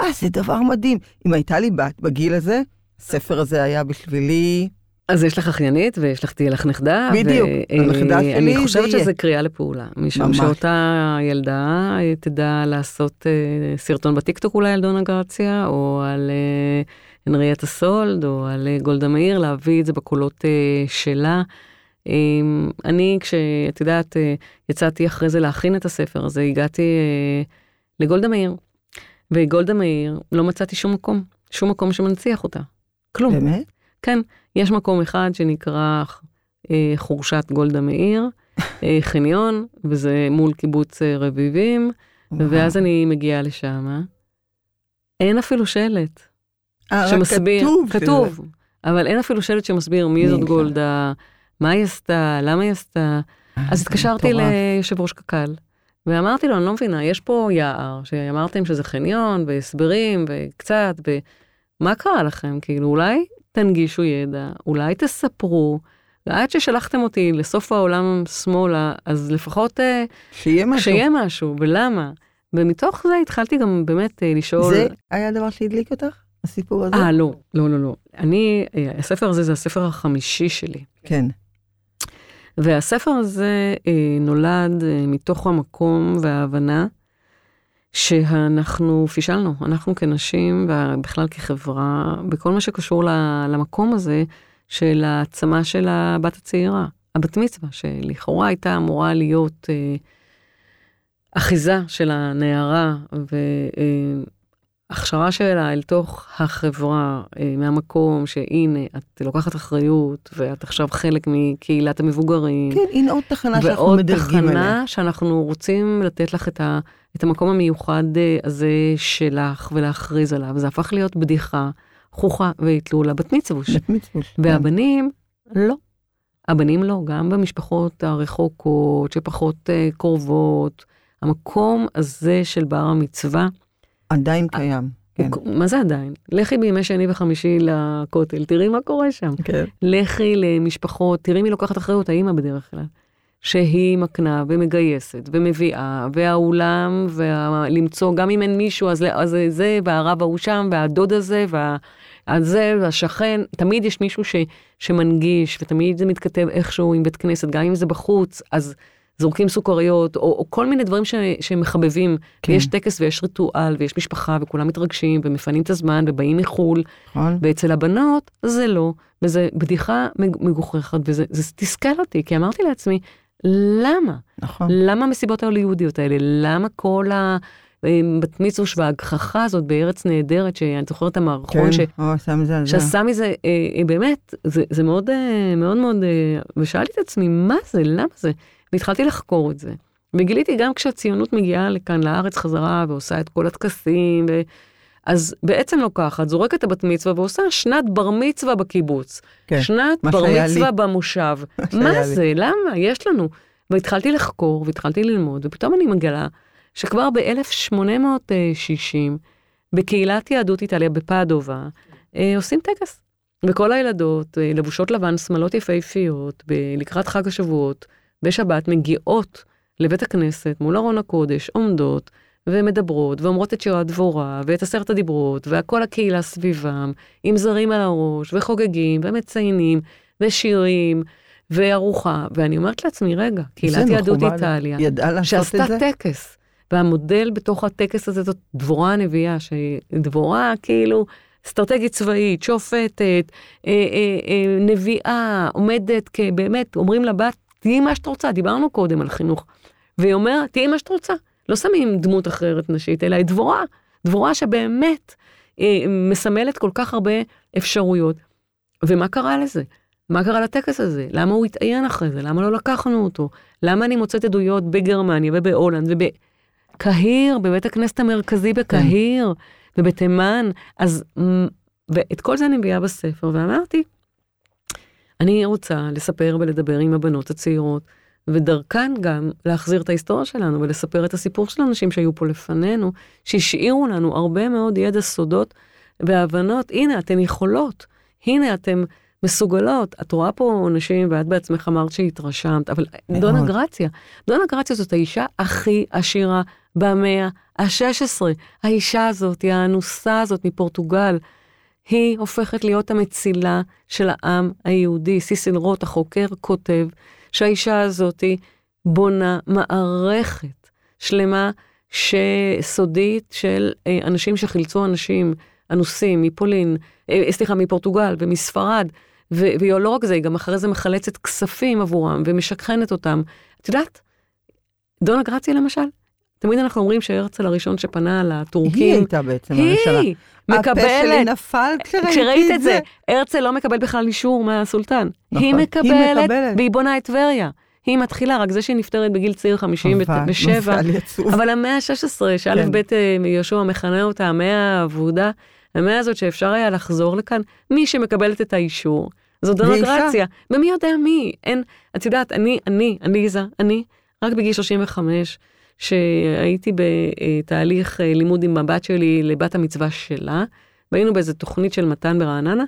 אה, זה דבר מדהים. אם הייתה לי בת בגיל הזה, הספר הזה היה בשבילי... אז יש לך אחיינית ויש לך, תהיה לך נכדה. בדיוק, ו- הנכדה אה, שלי אני זה חושבת יהיה. שזה קריאה לפעולה. משום. שאותה ילדה תדע לעשות אה, סרטון בטיקטוק אולי על דונה גרציה, או על אה, הנריאטה סולד, או על אה, גולדה מאיר, להביא את זה בקולות אה, שלה. אה, אני, כשאת יודעת, אה, יצאתי אחרי זה להכין את הספר הזה, הגעתי אה, לגולדה מאיר, וגולדה מאיר, לא מצאתי שום מקום, שום מקום שמנציח אותה. כלום. באמת? כן, יש מקום אחד שנקרא אה, חורשת גולדה מאיר, אה, חניון, וזה מול קיבוץ אה, רביבים, ואז אני מגיעה לשם, אין אפילו שלט אה, שמסביר, כתוב. שזה- כתוב, אבל אין אפילו שלט שמסביר מי זאת? גולדה, מה היא עשתה, למה היא עשתה. אה, אז התקשרתי. ליושב ראש קק"ל, ואמרתי לו, אני לא מבינה, יש פה יער, שאמרתם שזה חניון, והסברים, וקצת, ומה קרה לכם? כאילו, אולי תנגישו ידע, אולי תספרו, ועד ששלחתם אותי לסוף העולם שמאלה, אז לפחות אה, שיהיה משהו. שיהיה משהו, ולמה? ומתוך זה התחלתי גם באמת אה, לשאול... זה היה הדבר שהדליק אותך? הסיפור הזה? אה, לא, לא, לא, לא. אני, אה, הספר הזה זה הספר החמישי שלי. כן. והספר הזה אה, נולד אה, מתוך המקום וההבנה שאנחנו פישלנו, אנחנו כנשים ובכלל כחברה, בכל מה שקשור למקום הזה של העצמה של הבת הצעירה, הבת מצווה, שלכאורה הייתה אמורה להיות אה, אחיזה של הנערה והכשרה שלה אל תוך החברה, אה, מהמקום שהנה, את לוקחת אחריות ואת עכשיו חלק מקהילת המבוגרים. כן, הנה עוד תחנה שאנחנו ועוד מדרגים עליה. תחנה שאנחנו רוצים לתת לך את, ה, את המקום המיוחד אה, הזה שלך ולהכריז עליו. זה הפך להיות בדיחה, חוכה ויתלו לה בת מצווש. בת מצווש. כן. והבנים, לא. הבנים לא, גם במשפחות הרחוקות, שפחות uh, קרובות, המקום הזה של בר המצווה, עדיין קיים. כן. מה זה עדיין? לכי בימי שני וחמישי לכותל, תראי מה קורה שם. כן. לכי למשפחות, תראי מי לוקחת אחריות, האמא בדרך כלל. שהיא מקנה ומגייסת ומביאה, והאולם, ולמצוא, גם אם אין מישהו, אז, אז זה, והרב ההוא שם, והדוד הזה, וה... הזה, והשכן, תמיד יש מישהו ש, שמנגיש, ותמיד זה מתכתב איכשהו עם בית כנסת, גם אם זה בחוץ, אז זורקים סוכריות, או, או כל מיני דברים ש, שמחבבים, כן. ויש טקס ויש ריטואל, ויש משפחה, וכולם מתרגשים, ומפנים את הזמן, ובאים מחו"ל, נכון? ואצל הבנות זה לא, וזה בדיחה מג- מגוחכת, וזה זה תסכל אותי, כי אמרתי לעצמי, למה? נכון. למה המסיבות ההוליודיות האלה? למה כל הבת מצווש וההגחכה הזאת בארץ נהדרת, שאני זוכרת את המערכון, ש... כן, או, שם זה, זה. שעשה מזה, אה, אה, באמת, זה, זה מאוד, אה, מאוד מאוד, אה, ושאלתי את עצמי, מה זה, למה זה? והתחלתי לחקור את זה. וגיליתי גם כשהציונות מגיעה לכאן לארץ חזרה ועושה את כל הטקסים, ו... אז בעצם לוקחת, זורקת את הבת מצווה ועושה שנת בר מצווה בקיבוץ. כן, שנת מה בר שהיה לי. מצווה במושב. מה לי. זה? למה? יש לנו. והתחלתי לחקור והתחלתי ללמוד, ופתאום אני מגלה שכבר ב-1860, בקהילת יהדות איטליה בפדובה, אה, עושים טקס. וכל הילדות, אה, לבושות לבן, שמלות יפהפיות, לקראת חג השבועות, בשבת, מגיעות לבית הכנסת מול ארון הקודש, עומדות ומדברות, ואומרות את שירת דבורה, ואת עשרת הדיברות, וכל הקהילה סביבם, עם זרים על הראש, וחוגגים, ומציינים, ושירים, וארוחה. ואני אומרת לעצמי, רגע, קהילת יהדות. איטליה, שעשתה? טקס. והמודל בתוך הטקס הזה זאת דבורה הנביאה, שדבורה כאילו אסטרטגית צבאית, שופטת, אה, אה, אה, נביאה, עומדת כבאמת, אומרים לבת, תהיי מה שאת רוצה, דיברנו קודם על חינוך. והיא אומרת, תהיי מה שאת רוצה. לא שמים דמות אחרת נשית, אלא היא דבורה, דבורה שבאמת אה, מסמלת כל כך הרבה אפשרויות. ומה קרה לזה? מה קרה לטקס הזה? למה הוא התעיין אחרי זה? למה לא לקחנו אותו? למה אני מוצאת עדויות בגרמניה ובהולנד ובקהיר, בבית הכנסת המרכזי בקהיר ובתימן? אז, ואת כל זה אני מביאה בספר, ואמרתי, אני רוצה לספר ולדבר עם הבנות הצעירות, ודרכן גם להחזיר את ההיסטוריה שלנו ולספר את הסיפור של אנשים שהיו פה לפנינו, שהשאירו לנו הרבה מאוד ידע, סודות והבנות. הנה, אתן יכולות, הנה, אתן מסוגלות. את רואה פה נשים, ואת בעצמך אמרת שהתרשמת, אבל מאוד. דונה גרציה, דונה גרציה זאת האישה הכי עשירה במאה ה-16. האישה הזאת, היא האנוסה הזאת מפורטוגל. היא הופכת להיות המצילה של העם היהודי. סיסיל רוט, החוקר, כותב שהאישה הזאת בונה מערכת שלמה שסודית של אה, אנשים שחילצו אנשים אנוסים מפולין, אה, סליחה, מפורטוגל ומספרד, והיא לא רק זה, היא גם אחרי זה מחלצת כספים עבורם ומשכחנת אותם. את יודעת, דונה גרציה למשל, תמיד אנחנו אומרים שהרצל הראשון שפנה לטורקים, היא הייתה בעצם הראשונה. היא הפה שלי מקבלת, נפל כשראיתי כשראית את זה, הרצל לא מקבל בכלל אישור מהסולטן. נכון, היא היא מקבלת, מקבלת. והיא בונה את טבריה. היא מתחילה, רק זה שהיא נפטרת בגיל צעיר חבל, 57, מזל עצוב. אבל המאה ה-16, שא' כן. ב' אה, יהושע מכנה אותה המאה האבודה, המאה הזאת שאפשר היה לחזור לכאן, מי שמקבלת את האישור, זו. דמוקרטיה. ומי יודע מי? אין, את יודעת, אני, אני, עליזה, אני, רק בגיל 35, שהייתי בתהליך אה, לימוד עם הבת שלי לבת המצווה שלה, והיינו באיזה תוכנית של מתן ברעננה,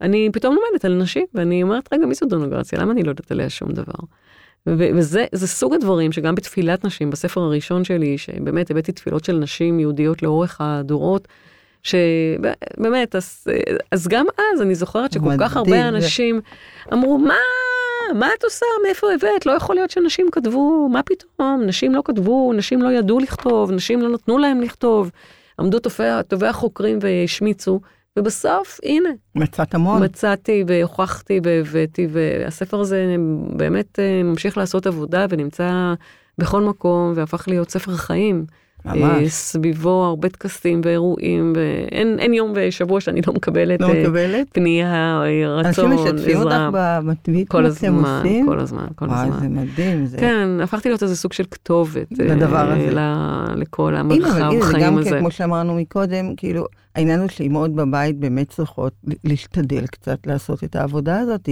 אני פתאום לומדת על נשים, ואני אומרת, רגע, מי זו דמוקרטיה? למה אני לא יודעת עליה שום דבר? וזה זה סוג הדברים שגם בתפילת נשים, בספר הראשון שלי, שבאמת הבאתי תפילות של נשים יהודיות לאורך הדורות, שבאמת, אז, אז גם אז אני זוכרת שכל כך הרבה אנשים אמרו, מה, מה את עושה, מאיפה הבאת? לא יכול להיות שנשים כתבו, מה פתאום, נשים לא כתבו, נשים לא ידעו לכתוב, נשים לא נתנו להם לכתוב. עמדו טובי, החוקרים והשמיצו, ובסוף, הנה, מצאת המון. מצאתי והוכחתי והבאתי, והספר הזה באמת אה, ממשיך לעשות עבודה ונמצא בכל מקום, והפך להיות ספר חיים. אה, ממש. סביבו הרבה טקסים ואירועים, ואין אין יום ושבוע שאני לא מקבלת לא אה, מקבלת? פנייה, אה, אנשים רצון, משתפים אותך עזרה. ב- בטוויטר כל שאתם הזמן, עושים? כל הזמן, כל וואי, זה הזמן. מדהים. זה... כן, הפכתי להיות איזה סוג של כתובת. לדבר אה, הזה. ל- לכל המרחב הנה, זה חיים גם הזה. כן, כמו שאמרנו מקודם, כאילו, העניין הוא שאימהות בבית באמת צריכות להשתדל קצת לעשות את העבודה הזאת.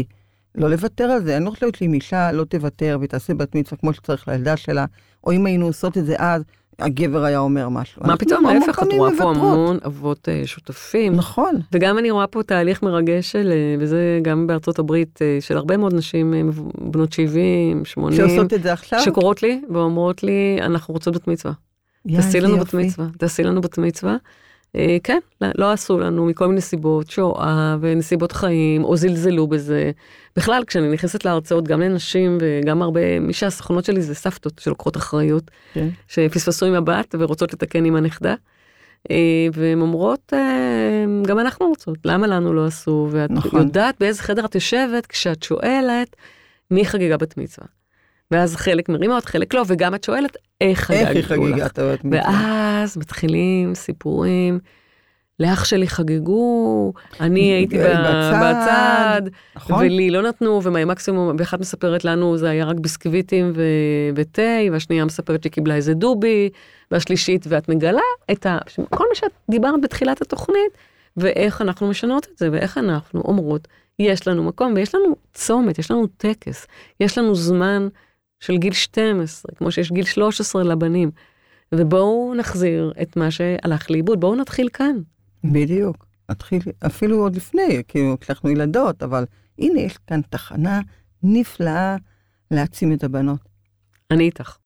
לא לוותר על זה, אני לא חושבת שאם אישה לא תוותר ותעשה בת מצווה כמו שצריך לילדה שלה, או אם היינו עושות את זה אז, הגבר היה אומר משהו. מה פתאום, המון להפך, את רואה פה. המון אבות אה, שותפים. נכון, וגם אני רואה פה תהליך מרגש של, אה, וזה גם בארצות הברית, אה, של הרבה מאוד נשים בנות 70, 80, שעושות את זה עכשיו. שקוראות לי ואומרות לי, אנחנו רוצות בת מצווה. תעשי לנו בת. מצווה, תעשי לנו בת מצווה. אה, כן, לא, לא עשו לנו מכל מיני סיבות, שואה ונסיבות חיים, או זלזלו בזה. בכלל, כשאני נכנסת להרצאות, גם לנשים וגם הרבה, מי שהסוכנות שלי זה סבתות שלוקחות אחריות, כן. שפספסו עם הבת ורוצות לתקן עם הנכדה. אה, והן אומרות, אה, גם אנחנו רוצות, למה לנו לא עשו? ואת נכון. יודעת באיזה חדר את יושבת כשאת שואלת מי חגגה בת מצווה. ואז חלק מרימה אותך, חלק לא, וגם את שואלת איך איך חגגו לך. מצווה? ואז מתחילים סיפורים, לאח שלי חגגו, אני הייתי בצד, בצד, נכון? ולי לא נתנו, ומקסימום, ואחת מספרת לנו זה היה רק ביסקוויטים ו- ותה, והשנייה מספרת שהיא קיבלה איזה דובי, והשלישית, ואת מגלה את ה... כל מה שאת דיברת בתחילת התוכנית, ואיך אנחנו משנות את זה, ואיך אנחנו אומרות, יש לנו מקום, ויש לנו צומת, יש לנו טקס, יש לנו זמן של גיל 12, כמו שיש גיל 13 לבנים. ובואו נחזיר את מה שהלך לאיבוד, בואו נתחיל כאן. בדיוק. נתחיל אפילו עוד לפני, כאילו, כשאנחנו ילדות, אבל הנה, יש כאן תחנה נפלאה להעצים את הבנות. אני איתך.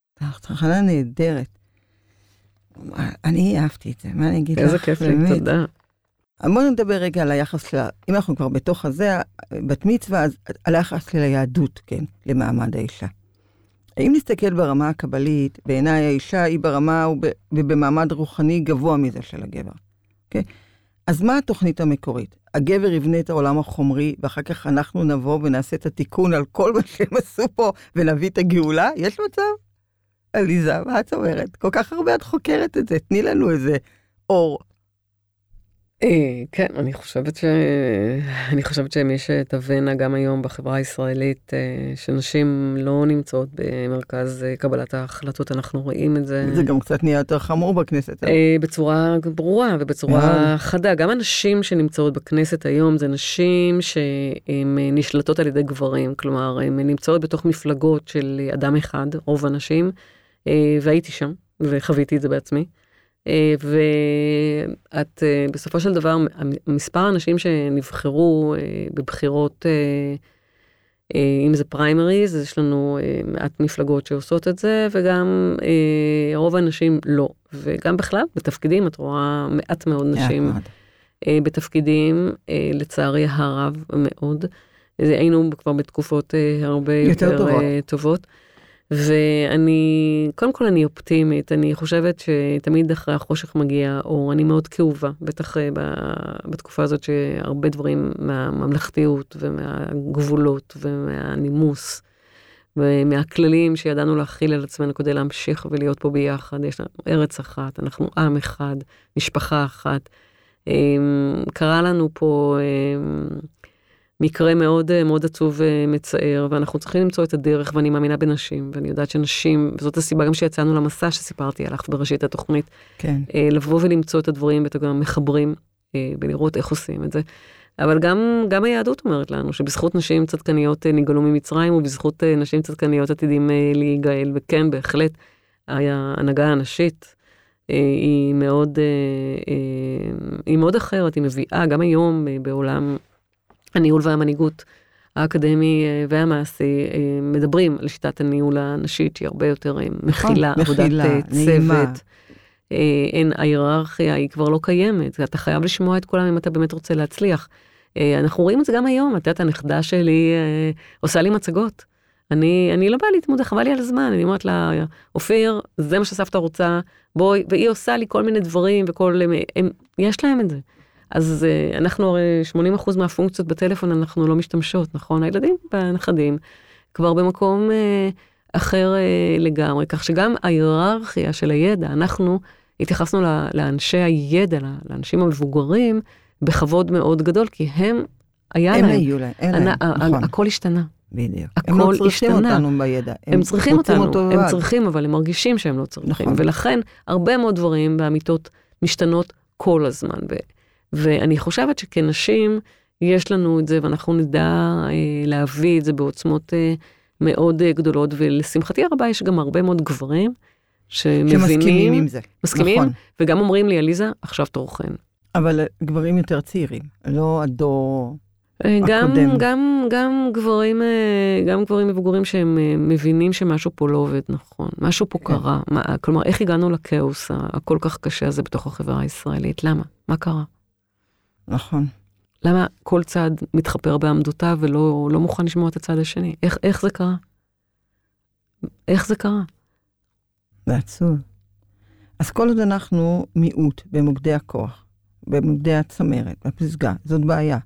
תחנה נהדרת. אני אהבתי את זה, מה אני אגיד לך? איזה כיף לי. תודה. בואו נדבר רגע על היחס שלה, אם אנחנו כבר בתוך הזה, בת מצווה, אז על היחס של היהדות, כן, למעמד האישה. אם נסתכל ברמה הקבלית, בעיניי האישה היא ברמה וב- ובמעמד רוחני גבוה מזה של הגבר. אוקיי? אז מה התוכנית המקורית? הגבר יבנה את העולם החומרי, ואחר כך אנחנו נבוא ונעשה את התיקון על כל מה שהם עשו פה, ונביא את הגאולה? יש מצב? עליזה, מה את אומרת? כל כך הרבה את חוקרת את זה, תני לנו איזה אור. אה, כן, אני חושבת ש... אני חושבת שמי שתבנה גם היום בחברה הישראלית, אה, שנשים לא נמצאות במרכז אה, קבלת ההחלטות, אנחנו רואים את זה. זה גם קצת נהיה יותר חמור בכנסת. בצורה ברורה ובצורה. חדה. גם הנשים שנמצאות בכנסת היום זה נשים שהן נשלטות על ידי גברים, כלומר, הן נמצאות בתוך מפלגות של אדם אחד, רוב הנשים, והייתי שם וחוויתי את זה בעצמי. אה, ואת אה, בסופו של דבר, מספר האנשים שנבחרו אה, בבחירות, אם זה פריימריז, יש לנו מעט מפלגות שעושות את זה, וגם רוב האנשים לא. וגם בכלל, בתפקידים את רואה מעט מאוד נשים בתפקידים, לצערי הרב מאוד. היינו כבר בתקופות הרבה יותר יותר, טובות. טובות. ואני, קודם כל אני אופטימית, אני חושבת שתמיד אחרי החושך מגיע אור, אני מאוד כאובה, בטח אה, ב- בתקופה הזאת שהרבה דברים מהממלכתיות ומהגבולות ומהנימוס ומהכללים שידענו להכיל על עצמנו כדי להמשיך ולהיות פה ביחד, יש לנו ארץ אחת, אנחנו עם אחד, משפחה אחת. אמ, קרה לנו פה אמ, מקרה מאוד אה, מאוד עצוב ומצער, ואנחנו צריכים למצוא את הדרך, ואני מאמינה בנשים, ואני יודעת שנשים, וזאת הסיבה גם שיצאנו למסע שסיפרתי עליך בראשית התוכנית, כן. אה, לבוא ולמצוא את הדברים ואת גם מחברים ולראות איך עושים את זה. אבל גם, גם היהדות אומרת לנו שבזכות נשים צדקניות נגאלו ממצרים ובזכות נשים צדקניות עתידים להיגאל, וכן, בהחלט, ההנהגה הנשית היא מאוד, היא מאוד אחרת, היא מביאה גם היום בעולם הניהול והמנהיגות האקדמי והמעשי, מדברים על שיטת הניהול הנשית שהיא הרבה יותר מכילה, נכון, עבודת מכילה, צוות. נעימה. אין, ההיררכיה היא כבר לא קיימת, אתה חייב לשמוע את כולם אם אתה באמת רוצה להצליח. אנחנו רואים את זה גם היום, את יודעת, הנכדה שלי עושה לי מצגות. אני, אני לא באה להתמודד, חבל לי על הזמן, אני אומרת לה, אופיר, זה מה שסבתא רוצה, בואי, והיא עושה לי כל מיני דברים וכל, הם, יש להם את זה. אז אנחנו הרי 80% מהפונקציות בטלפון אנחנו לא משתמשות, נכון? הילדים והנכדים כבר במקום אחר לגמרי, כך שגם ההיררכיה של הידע, אנחנו התייחסנו לאנשי הידע, לאנשים המבוגרים, בכבוד מאוד גדול, כי הם, היה הם להם, היו להם, אין להם, נכון. הכל השתנה. בדיוק. הכל הם לא צריכים השתנה. אותנו בידע. הם צריכים רוצים אותנו, אותו הם לבד. צריכים, אבל הם מרגישים שהם לא צריכים. נכון. ולכן, הרבה מאוד דברים והאמיתות משתנות כל הזמן. ואני חושבת שכנשים, יש לנו את זה, ואנחנו נדע אה, להביא את זה בעוצמות אה, מאוד אה, גדולות, ולשמחתי הרבה יש גם הרבה מאוד גברים שמבינים, שמסכימים עם זה. מסכימים, נכון. וגם אומרים לי, עליזה, עכשיו תורכן. אבל גברים יותר צעירים, לא הדור... אה, גם, הקודם. גם, גם גברים, אה, גם גברים מבוגרים שהם אה, מבינים שמשהו פה לא עובד נכון, משהו פה כן. קרה, מה, כלומר, איך הגענו לכאוס הכל כך קשה הזה בתוך החברה הישראלית? למה? מה קרה? נכון. למה כל צד מתחפר בעמדותיו ולא לא מוכן לשמוע את הצד השני? איך, איך זה קרה? איך זה קרה? זה עצוב. אז כל עוד אנחנו מיעוט במוקדי הכוח, במוקדי הצמרת, בפסגה, זאת בעיה.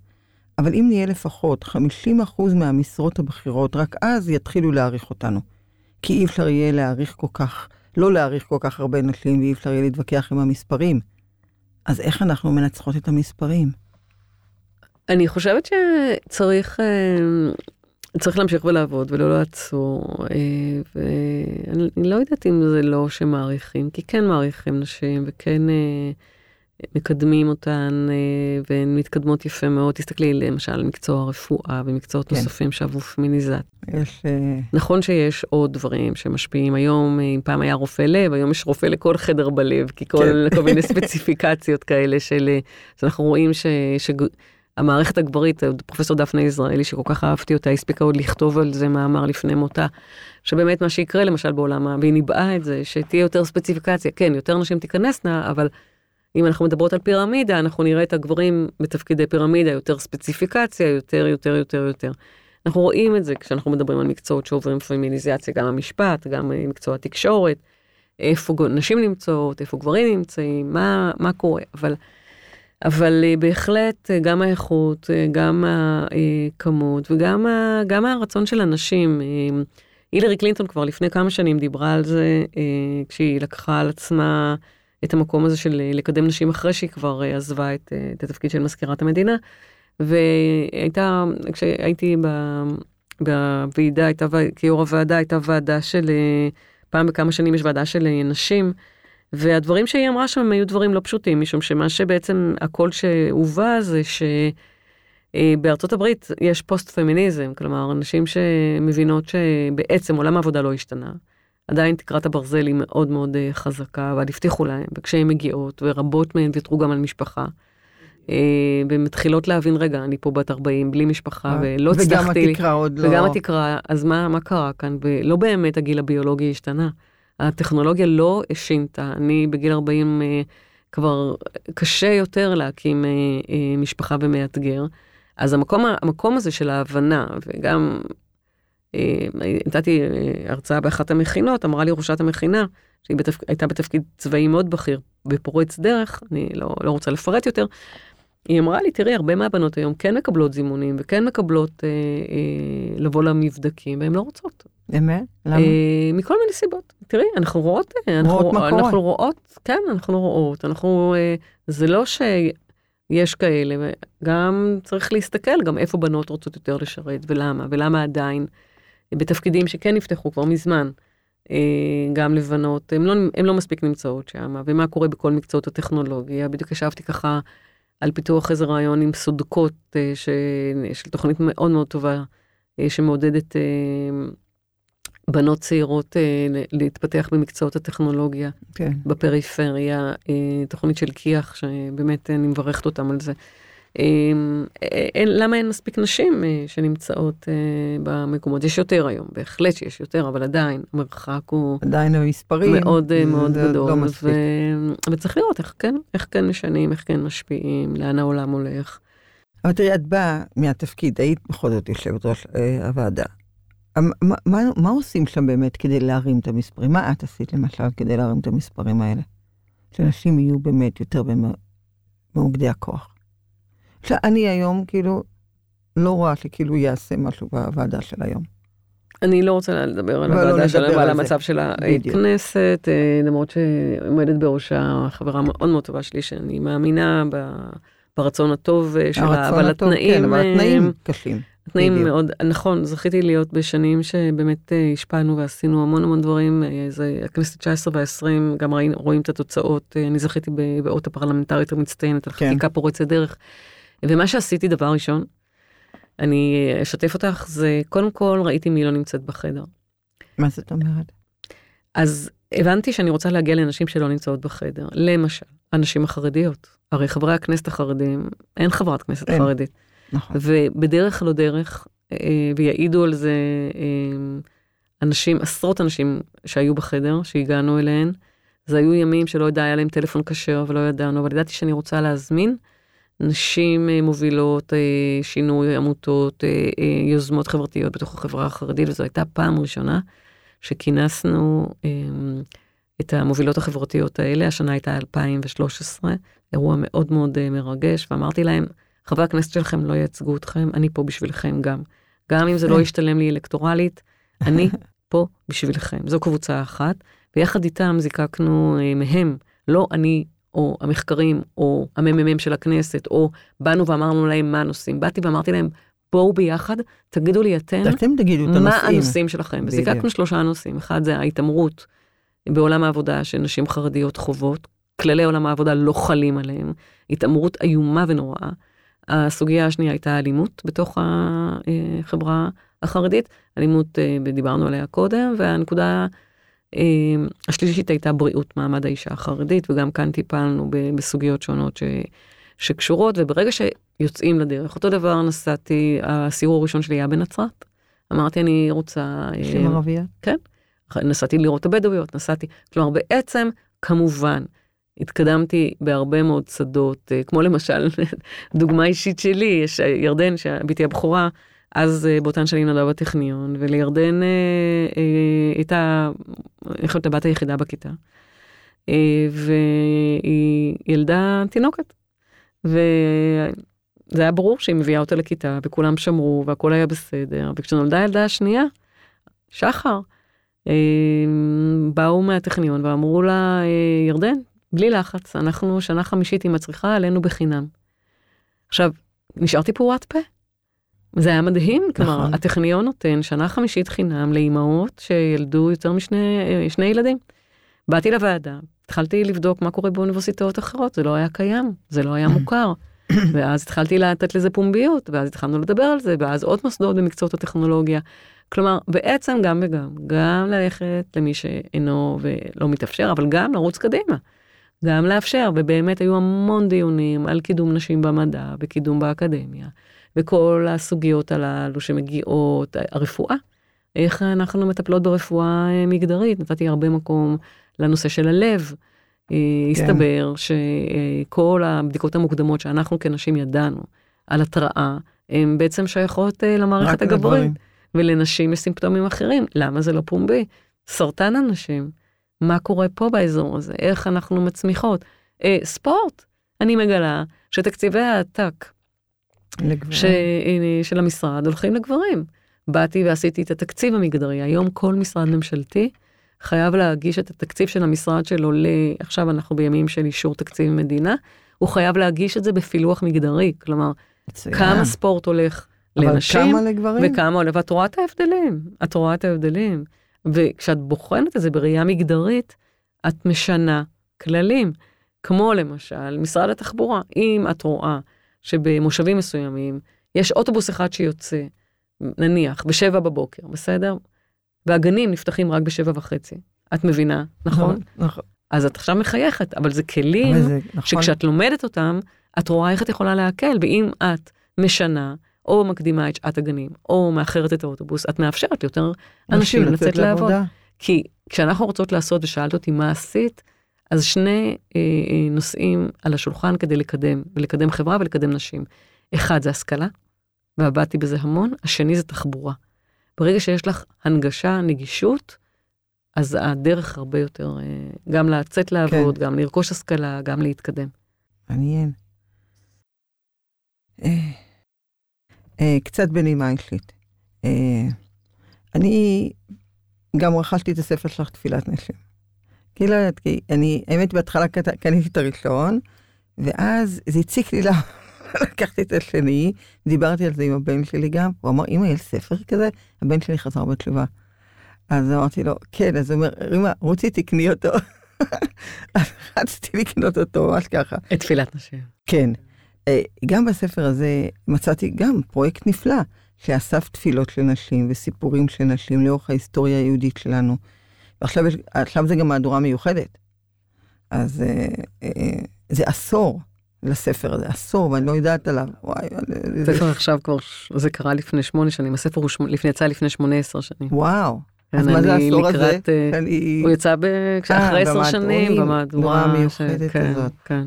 אבל אם נהיה לפחות 50% מהמשרות הבכירות, רק אז יתחילו להעריך אותנו. כי אי אפשר יהיה להעריך כל כך, לא להעריך כל כך הרבה נשים, ואי אפשר יהיה להתווכח עם המספרים. אז איך אנחנו מנצחות את המספרים? אני חושבת שצריך אה, צריך להמשיך ולעבוד ולא לעצור. אה, ואני לא יודעת אם זה לא שמעריכים, כי כן מעריכים נשים וכן אה, מקדמים אותן אה, והן מתקדמות יפה מאוד. תסתכלי למשל על מקצוע הרפואה ומקצועות כן. נוספים שעברו פמיניזציה. יש... אה, נכון שיש עוד דברים שמשפיעים היום, אה, אם פעם היה רופא לב, היום יש רופא לכל חדר בלב, כי כל, כן. כל מיני ספציפיקציות כאלה של... אז אנחנו רואים ש... ש... המערכת הגברית, פרופסור דפנה יזרעאלי, שכל כך אהבתי אותה, הספיקה עוד לכתוב על זה מאמר לפני מותה, שבאמת מה שיקרה למשל בעולם, והיא ניבאה את זה, שתהיה יותר ספציפיקציה, כן, יותר נשים תיכנסנה, אבל אם אנחנו מדברות על פירמידה, אנחנו נראה את הגברים בתפקידי פירמידה, יותר ספציפיקציה, יותר, יותר, יותר, יותר. אנחנו רואים את זה כשאנחנו מדברים על מקצועות שעוברים פמיניזציה, גם המשפט, גם אה, מקצוע התקשורת, איפה נשים נמצאות, איפה גברים נמצאים, מה, מה קורה, אבל... אבל אה, בהחלט אה, גם האיכות, גם הכמות וגם ה- גם הרצון של אנשים. אה, הילרי קלינטון כבר לפני כמה שנים דיברה על זה, כשהיא לקחה על עצמה את המקום הזה של אה, לקדם נשים אחרי שהיא כבר אה, עזבה את, אה, את התפקיד של מזכירת המדינה. והייתה, כשהייתי ב- בוועידה, הייתה, כיו"ר הוועדה, הייתה ועדה של, פעם בכמה שנים יש ועדה של נשים. והדברים שהיא אמרה שם היו דברים לא פשוטים, משום שמה שבעצם הקול שהובא זה שבארצות הברית יש פוסט פמיניזם, כלומר נשים שמבינות שבעצם עולם העבודה לא השתנה. עדיין תקרת הברזל היא מאוד מאוד אה, חזקה, אבל הבטיחו להם, וכשהן מגיעות, ורבות מהן ויתרו גם על משפחה. אה, והן מתחילות להבין, רגע, אני פה בת 40 בלי משפחה, ולא הצלחתי... וגם התקרה עוד לא... וגם התקרה, אז מה, מה קרה כאן? ולא באמת הגיל הביולוגי השתנה. הטכנולוגיה לא שינתה. אני בגיל 40 אה, כבר קשה יותר להקים אה, אה, משפחה ומאתגר. אז המקום, המקום הזה של ההבנה, וגם אה, נתתי אה, הרצאה באחת המכינות, אמרה לי ראשת המכינה, שהיא בתפ... הייתה בתפקיד צבאי מאוד בכיר ופורץ דרך, אני לא, לא רוצה לפרט יותר, היא אמרה לי, תראי, הרבה מהבנות היום כן מקבלות זימונים וכן מקבלות אה, אה, לבוא למבדקים, והן לא רוצות. אמת? למה? אה, מכל מיני סיבות. תראי, אנחנו רואות, אה, אנחנו, רואות מה קורה. אנחנו רואות, כן, אנחנו רואות, אנחנו, אה, זה לא שיש כאלה, גם צריך להסתכל גם איפה בנות רוצות יותר לשרת ולמה, ולמה עדיין בתפקידים שכן נפתחו כבר מזמן. אה, גם לבנות, הן לא, לא מספיק נמצאות שם, ומה קורה בכל מקצועות הטכנולוגיה. בדיוק ישבתי ככה על פיתוח איזה רעיון עם סודקות אה, ש... של תוכנית מאוד מאוד טובה, אה, שמעודדת בנות צעירות להתפתח במקצועות הטכנולוגיה כן. בפריפריה, תוכנית של כי"ח, שבאמת אני מברכת אותם על זה. אה, אין, למה אין מספיק נשים אה, שנמצאות אה, במקומות? יש יותר היום, בהחלט שיש יותר, אבל עדיין המרחק הוא עדיין המספרים. מאוד מאוד זה גדול. לא מספיק. ו... וצריך לראות איך כן, איך כן משנים, איך כן משפיעים, לאן העולם הולך. אבל תראי, את באה מהתפקיד, היית בכל זאת יושבת ראש אה, הוועדה. המ- מה, מה, מה עושים שם באמת כדי להרים את המספרים? מה את עשית למשל כדי להרים את המספרים האלה? שנשים יהיו באמת יותר במ- במוקדי הכוח. אני היום כאילו לא רואה שכאילו יעשה משהו בוועדה של היום. אני לא רוצה לדבר על לא הוועדה נדבר שלהם ועל על. המצב של. הכנסת, אה, למרות שעומדת בראשה חברה מאוד מאוד טובה שלי, שאני מאמינה ב- ברצון הטוב אה, שלה, הרצון אבל הטוב, התנאים, כן, אבל אה, התנאים קשים. התנאים בדיוק. מאוד, נכון, זכיתי להיות בשנים שבאמת השפענו ועשינו המון המון דברים, זה הכנסת 19 וה-20, גם ראינו, רואים את התוצאות, אני זכיתי באות הפרלמנטרית המצטיינת על כן. חקיקה פורצת דרך, ומה שעשיתי דבר ראשון, אני אשתף אותך, זה קודם כל ראיתי מי לא נמצאת בחדר. מה זאת אומרת? אז הבנתי שאני רוצה להגיע לנשים שלא נמצאות בחדר. למשל, הנשים החרדיות. הרי חברי הכנסת החרדים, אין חברת כנסת אין. חרדית. נכון. ובדרך לא דרך, אה, ויעידו על זה אה, אנשים, עשרות אנשים שהיו בחדר, שהגענו אליהן. זה היו ימים שלא יודע, היה להם טלפון כשר ולא ידענו, אבל ידעתי שאני רוצה להזמין נשים אה, מובילות אה, שינוי עמותות, אה, יוזמות חברתיות בתוך החברה החרדית, וזו הייתה פעם ראשונה שכינסנו אה, את המובילות החברתיות האלה, השנה הייתה 2013, אירוע מאוד מאוד מרגש, ואמרתי להם, חברי הכנסת שלכם לא ייצגו אתכם, אני פה בשבילכם גם. גם אם זה לא ישתלם לי אלקטורלית, אני פה בשבילכם. זו קבוצה אחת, ויחד איתם זיקקנו מהם, לא אני או המחקרים או הממ"מ של הכנסת, או באנו ואמרנו להם מה הנושאים. באתי ואמרתי להם, בואו ביחד, תגידו לי אתם, אתם תגידו את הנושאים. מה הנושאים שלכם. וזיקקנו שלושה נושאים. אחד זה ההתעמרות בעולם העבודה שנשים חרדיות חוות. כללי עולם העבודה לא חלים עליהם. התעמרות איומה ונוראה. הסוגיה השנייה הייתה אלימות בתוך החברה החרדית. אלימות, אה, דיברנו עליה קודם, והנקודה אה, השלישית הייתה בריאות מעמד האישה החרדית, וגם כאן טיפלנו בסוגיות שונות ש, שקשורות, וברגע שיוצאים לדרך, אותו דבר נסעתי, הסיור הראשון שלי היה בנצרת. אמרתי, אני רוצה... נשים ערביות? נסעתי לראות את הבדואיות, נסעתי, כלומר בעצם, כמובן, התקדמתי בהרבה מאוד שדות, אה, כמו למשל, דוגמה אישית שלי, יש אה, ירדן, שבתי הבכורה, אז אה, באותן שנים נולדה בטכניון, ולירדן אה, אה, הייתה, איך להיות הבת היחידה בכיתה, והיא ילדה תינוקת. וזה היה ברור שהיא מביאה אותה לכיתה, וכולם שמרו, והכל היה בסדר, וכשנולדה הילדה השנייה, שחר, אה, באו מהטכניון ואמרו לה, ירדן, בלי לחץ, אנחנו שנה חמישית היא מצריכה עלינו בחינם. עכשיו, נשארתי פעורת פה. זה היה מדהים, כלומר, נכון. הטכניון נותן שנה חמישית חינם לאימהות שילדו יותר משני אה, שני ילדים. באתי לוועדה, התחלתי לבדוק מה קורה באוניברסיטאות אחרות, זה לא היה קיים, זה לא היה מוכר. ואז התחלתי לתת לזה פומביות, ואז התחלנו לדבר על זה, ואז עוד מוסדות במקצועות הטכנולוגיה. כלומר, בעצם גם וגם, גם ללכת למי שאינו ולא מתאפשר, אבל גם לרוץ קדימה. גם לאפשר, ובאמת היו המון דיונים על קידום נשים במדע וקידום באקדמיה, וכל הסוגיות הללו שמגיעות, הרפואה, איך אנחנו מטפלות ברפואה אה, מגדרית, נתתי הרבה מקום לנושא של הלב. כן. הסתבר שכל הבדיקות המוקדמות שאנחנו כנשים ידענו על התראה, הן בעצם שייכות אה, למערכת הגברית. ולנשים יש סימפטומים אחרים, למה זה לא פומבי? סרטן הנשים, מה קורה פה באזור הזה? איך אנחנו מצמיחות? אה, ספורט, אני מגלה שתקציבי העתק. ש... של המשרד הולכים לגברים. באתי ועשיתי את התקציב המגדרי, היום כל משרד ממשלתי חייב להגיש את התקציב של המשרד שלו ל... עכשיו אנחנו בימים של אישור תקציב מדינה, הוא חייב להגיש את זה בפילוח מגדרי, כלומר, מצוין. כמה ספורט הולך אבל לנשים, כמה לגברים? וכמה עולה, ואת רואה את ההבדלים, את רואה את ההבדלים. וכשאת בוחנת את זה בראייה מגדרית, את משנה כללים. כמו למשל משרד התחבורה, אם את רואה שבמושבים מסוימים יש אוטובוס אחד שיוצא, נניח, בשבע בבוקר, בסדר? והגנים נפתחים רק בשבע וחצי. את מבינה, נכון? נכון. אז את עכשיו מחייכת, אבל זה כלים אבל זה, נכון. שכשאת לומדת אותם, את רואה איך את יכולה להקל, ואם את משנה, או מקדימה את שעת הגנים, או מאחרת את האוטובוס, את מאפשרת ליותר אנשים לצאת לעבוד. כי כשאנחנו רוצות לעשות, ושאלת אותי מה עשית, אז שני אה, אה, נושאים על השולחן כדי לקדם, ולקדם חברה ולקדם נשים. אחד זה השכלה, ועבדתי בזה המון, השני זה תחבורה. ברגע שיש לך הנגשה, נגישות, אז הדרך הרבה יותר, אה, גם לצאת לעבוד, כן. גם לרכוש השכלה, גם להתקדם. מעניין. אה, אה, קצת בנימה אישית. אה, אני גם רכשתי את הספר שלך, תפילת נשים. כי לא יודעת, כי אני, האמת, בהתחלה קט- קניתי את הראשון, ואז זה הציק לי למה לקחתי את השני, דיברתי על זה עם הבן שלי גם, הוא אמר, אמא, יש ספר כזה? הבן שלי חזר בתשובה. אז אמרתי לו, כן, אז הוא אומר, רימה, רוצי תקני אותו. אז רצתי לקנות אותו, ממש ככה. את תפילת נשים. כן. אה, גם בספר הזה מצאתי גם פרויקט נפלא, שאסף תפילות של נשים וסיפורים של נשים לאורך ההיסטוריה היהודית שלנו. ועכשיו יש- זה גם מהדורה מיוחדת. אז אה, אה, זה עשור לספר הזה, עשור, ואני לא יודעת עליו. וואי, אה, זה- עכשיו כבר, זה קרה לפני שמונה שנים, הספר הוא שמ- לפני, יצא לפני שמונה עשר שנים. וואו. אז כן, מה זה העשור הזה? אה, אני... הוא יצא ב- אה, אחרי עשר שנים, במהדורה המיוחדת כן, הזאת. כן.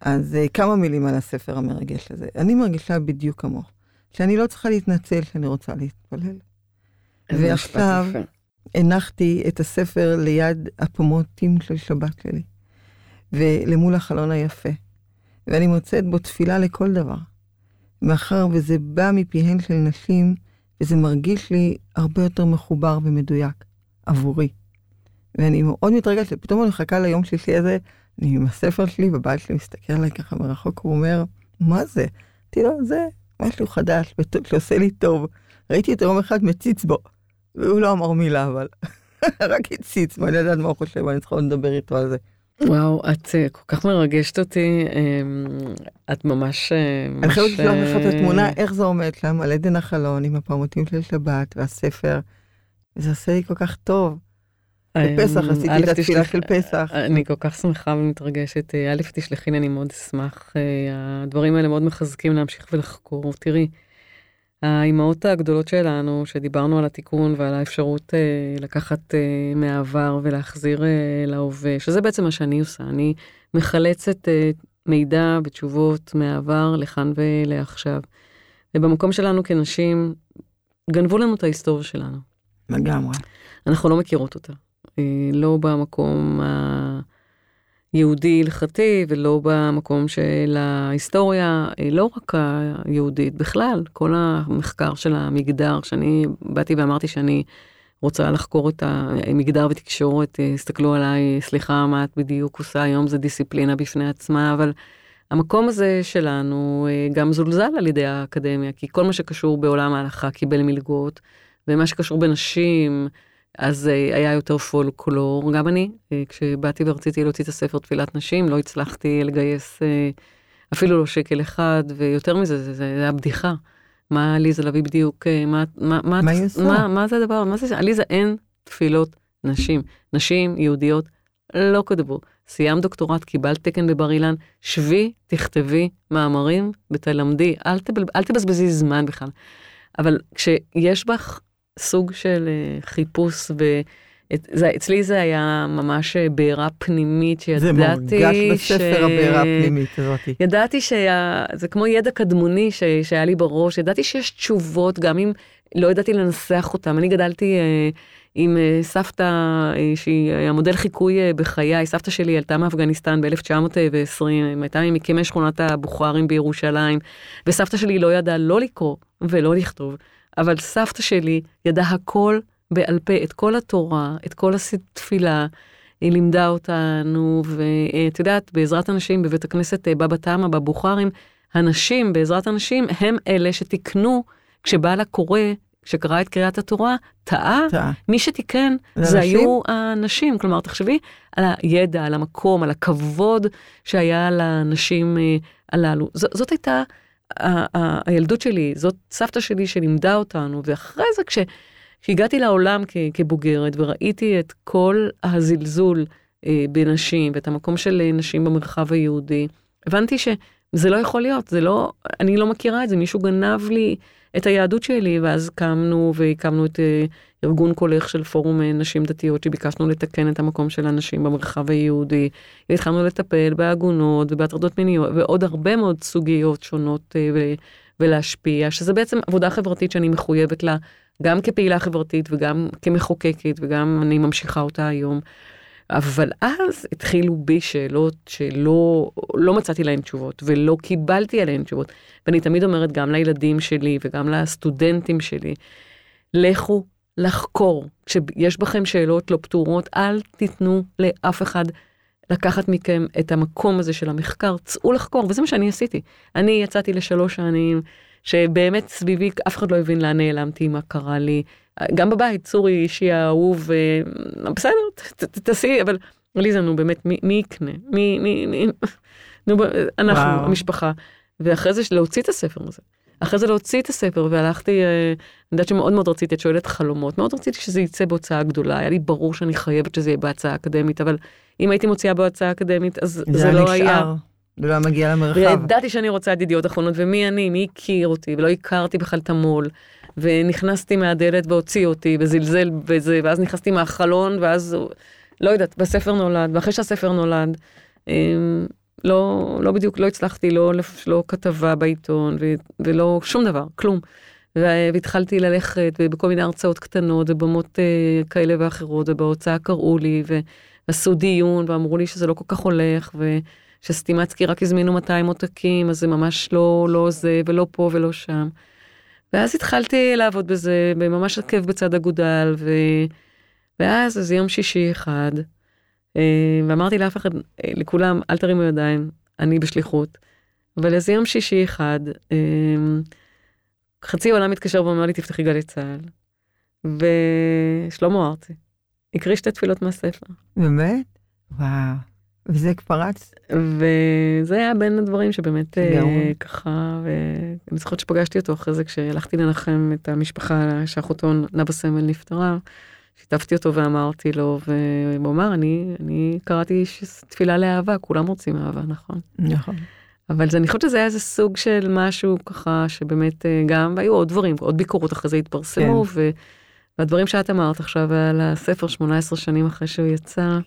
אז אה, כמה מילים על הספר המרגש הזה. אני מרגישה בדיוק כמוך, שאני לא צריכה להתנצל שאני רוצה להתפלל. ועכשיו. הנחתי את הספר ליד הפומוטים של שבת שלי, ולמול החלון היפה, ואני מוצאת בו תפילה לכל דבר. מאחר וזה בא מפיהן של נשים, וזה מרגיש לי הרבה יותר מחובר ומדויק עבורי. ואני מאוד מתרגשת, פתאום אני מחכה ליום שלישי הזה, אני עם הספר שלי, ובעל שלי מסתכל עליי ככה מרחוק, הוא אומר, מה זה? אמרתי לו, זה משהו חדש, שעושה לי טוב. ראיתי אותו יום אחד מציץ בו, והוא לא אמר מילה, אבל רק הציץ, ואני יודעת מה הוא חושב, ואני צריכה לדבר איתו על זה. וואו, את אה, כל כך מרגשת אותי, אמ, את ממש... אה, אני ממש, חייבת לשלוח לך את אה, התמונה, איך זה עומד שם, על עדן החלון, עם הפעמותים של שבת, והספר. וזה עושה לי כל כך טוב. בפסח אמ, עשיתי א', את התפילה של פסח. אני כל כך שמחה ומתרגשת. א', תשלחי לי, אני מאוד אשמח. הדברים האלה מאוד מחזקים להמשיך ולחקור. תראי, האימהות הגדולות שלנו, שדיברנו על התיקון ועל האפשרות אה, לקחת אה, מהעבר ולהחזיר אה, להווה, שזה בעצם מה שאני עושה. אני מחלצת אה, מידע ותשובות מהעבר לכאן ולעכשיו. ובמקום שלנו כנשים, גנבו לנו את ההיסטוריה שלנו. לגמרי. אנחנו לא מכירות אותה. אה, לא במקום היהודי הלכתי ולא במקום של ההיסטוריה, אה, לא רק היהודית, בכלל, כל המחקר של המגדר, שאני באתי ואמרתי שאני רוצה לחקור את המגדר ותקשורת, אה, הסתכלו עליי, סליחה, מה את בדיוק עושה? היום, זה דיסציפלינה בפני עצמה, אבל המקום הזה שלנו אה, גם זולזל על ידי האקדמיה, כי כל מה שקשור בעולם ההלכה קיבל מלגות, ומה שקשור בנשים, אז אה, היה יותר פולקלור. גם אני, אה, כשבאתי ורציתי להוציא את הספר תפילת נשים, לא הצלחתי לגייס אה, אפילו לא שקל אחד, ויותר מזה, זה, זה היה בדיחה. מה עליזה לביא בדיוק, מה, מה, מה, מה? מה, מה זה הדבר, מה זה, עליזה אין תפילות נשים. נשים יהודיות לא כתבו. סיימת דוקטורט, קיבלת תקן בבר אילן, שבי, תכתבי מאמרים ותלמדי, אל, תבל, אל תבזבזי זמן בכלל. אבל כשיש בך סוג של אה, חיפוש, ואצלי זה היה ממש אה, בעירה פנימית שידעתי זה מורגש בספר ש- הבעירה הפנימית הזאת. ידעתי שזה כמו ידע קדמוני ש, שהיה לי בראש, ידעתי שיש תשובות, גם אם לא ידעתי לנסח אותם. אני גדלתי אה, עם אה, סבתא אה, שהיא המודל חיקוי אה, בחיי, סבתא שלי עלתה מאפגניסטן ב-1920, הייתה ממקימי שכונת הבוכרים בירושלים, וסבתא שלי לא ידעה לא לקרוא ולא לכתוב, אבל סבתא שלי ידעה הכל בעל פה, את כל התורה, את כל התפילה. היא לימדה אותנו, ואת יודעת, בעזרת הנשים בבית הכנסת אה, בבא תמא, בבוכרים, הנשים, בעזרת הנשים, הם אלה שתיקנו, כשבעל הקורא, שקרא את קריאת התורה, טעה. מי שתיקן זה זה? היו הנשים. כלומר, תחשבי על הידע, על המקום, על הכבוד שהיה לנשים אה, הללו. ז, זאת הייתה הילדות שלי, זאת סבתא שלי שלימדה אותנו, ואחרי זה כש... כשהגעתי לעולם כ- כבוגרת וראיתי את כל הזלזול אה, בנשים ואת המקום של אה, נשים במרחב היהודי, הבנתי שזה לא יכול להיות, זה לא, אני לא מכירה את זה, מישהו גנב לי את היהדות שלי, ואז קמנו והקמנו את אה, ארגון קולך של פורום אה, נשים דתיות, שביקשנו לתקן את המקום של הנשים במרחב היהודי. התחלנו לטפל בעגונות ובהטרדות מיניות ועוד הרבה מאוד סוגיות שונות אה, ולהשפיע, שזה בעצם עבודה חברתית שאני מחויבת לה, גם כפעילה חברתית וגם כמחוקקת, וגם אני ממשיכה אותה היום. אבל אז התחילו בי שאלות שלא לא מצאתי להן תשובות ולא קיבלתי עליהן תשובות. ואני תמיד אומרת גם לילדים שלי וגם לסטודנטים שלי, לכו לחקור. כשיש בכם שאלות לא פתורות, אל תיתנו לאף אחד לקחת מכם את המקום הזה של המחקר, צאו לחקור, וזה מה שאני עשיתי. אני יצאתי לשלוש שנים, שבאמת סביבי אף אחד לא הבין לאן נעלמתי, מה קרה לי. גם בבית, צורי אישי האהוב, אה, בסדר, תעשי, אבל עליזה, נו באמת, מי, מי יקנה? מי, מי, מי, נו, אנחנו, וואו. המשפחה. ואחרי זה להוציא את הספר הזה. אחרי זה להוציא את הספר, והלכתי, אה, אני יודעת שמאוד מאוד רציתי, את שואלת חלומות, מאוד רציתי שזה יצא בהוצאה גדולה, היה לי ברור שאני חייבת שזה יהיה בהצעה אקדמית, אבל אם הייתי מוציאה בהוצאה אקדמית, אז זה, זה לא היה היה. נשאר, זה לא מגיע למרחב. וידעתי שאני רוצה את ידיעות אחרונות, ומי אני, מי הכיר אותי, ולא הכרתי בכלל את המו"ל. ונכנסתי מהדלת והוציא אותי, וזלזל בזה, ואז נכנסתי מהחלון, ואז, לא יודעת, בספר נולד, ואחרי שהספר נולד, אמ, לא, לא בדיוק, לא הצלחתי, לא, לא כתבה בעיתון, ו, ולא שום דבר, כלום. והתחלתי ללכת בכל מיני הרצאות קטנות ובמות אה, כאלה ואחרות, ובהוצאה קראו לי, ועשו דיון, ואמרו לי שזה לא כל כך הולך, ושסטימצקי רק הזמינו 200 עותקים, אז זה ממש לא, לא זה, ולא פה ולא שם. ואז התחלתי לעבוד בזה, ממש עקב בצד אגודל, ו... ואז איזה יום שישי אחד, אה, ואמרתי לאף אחד, אה, לכולם, אל תרימו ידיים, אני בשליחות. אבל איזה יום שישי אחד, אה, חצי עולם מתקשר ואומר לי, תפתחי גלי צה"ל. ושלמה ארצי, הקריא שתי תפילות מהספר. באמת? וואו. וזה פרץ? וזה היה בין הדברים שבאמת אה. ככה, ואני זוכרת שפגשתי אותו אחרי זה כשהלכתי לנחם את המשפחה שאחותו נאוה סמל נפטרה. שיתפתי אותו ואמרתי לו, והוא אמר, אני, אני קראתי תפילה לאהבה, כולם רוצים אהבה, נכון. נכון. אבל זה, אני חושבת שזה היה איזה סוג של משהו ככה, שבאמת אה, גם, והיו עוד דברים, עוד ביקורות אחרי זה התפרסמו, כן. ו, והדברים שאת אמרת עכשיו על הספר 18 שנים אחרי שהוא יצא,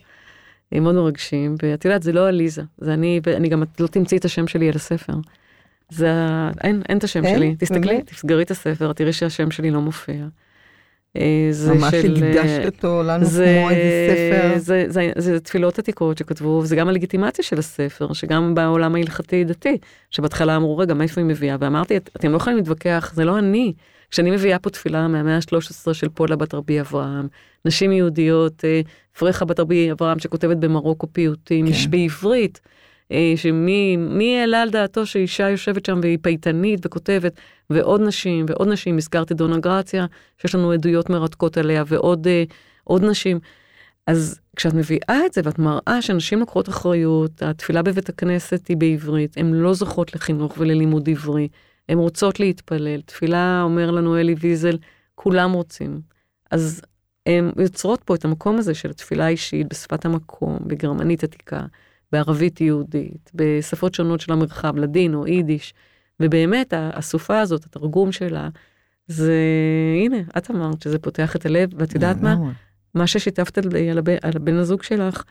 מאוד מרגשים, ואת יודעת, זה לא עליזה, זה אני, ואני גם, את לא תמצאי את השם שלי על הספר. זה, אין, אין את השם אין? שלי, תסתכלי, באמת? תסגרי את הספר, תראי שהשם שלי לא מופיע. אה, זה ממש של, הקדשת אה, אותו לנו זה, כמו איזה ספר. זה, זה, זה תפילות עתיקות שכתבו, וזה גם הלגיטימציה של הספר, שגם בעולם ההלכתי-דתי, שבהתחלה אמרו, רגע, מאיפה היא מביאה? ואמרתי, "את- אתם לא יכולים להתווכח, זה לא אני. כשאני מביאה פה תפילה מהמאה ה-13 של פולה בת רבי אברהם, נשים יהודיות, אה, פרחה בת רבי אברהם שכותבת במרוקו פיוטים, כן. בעברית, אה, שמי מי העלה על דעתו שאישה יושבת שם והיא פייטנית וכותבת, ועוד נשים ועוד נשים, הזכרתי דונה גרציה, שיש לנו עדויות מרתקות עליה, ועוד אה, עוד נשים. אז כשאת מביאה את זה ואת מראה שנשים לוקחות אחריות, התפילה בבית הכנסת היא בעברית, הן לא זוכות לחינוך וללימוד עברי, הן רוצות להתפלל. תפילה, אומר לנו אלי ויזל, כולם רוצים. אז הן יוצרות פה את המקום הזה של התפילה האישית בשפת המקום, בגרמנית עתיקה, בערבית יהודית, בשפות שונות של המרחב, לדינו, יידיש, ובאמת הסופה הזאת, התרגום שלה, זה, הנה, את אמרת שזה פותח את הלב, ואת יודעת מה? מה ששיתפת על, הבן, על הבן הזוג שלך,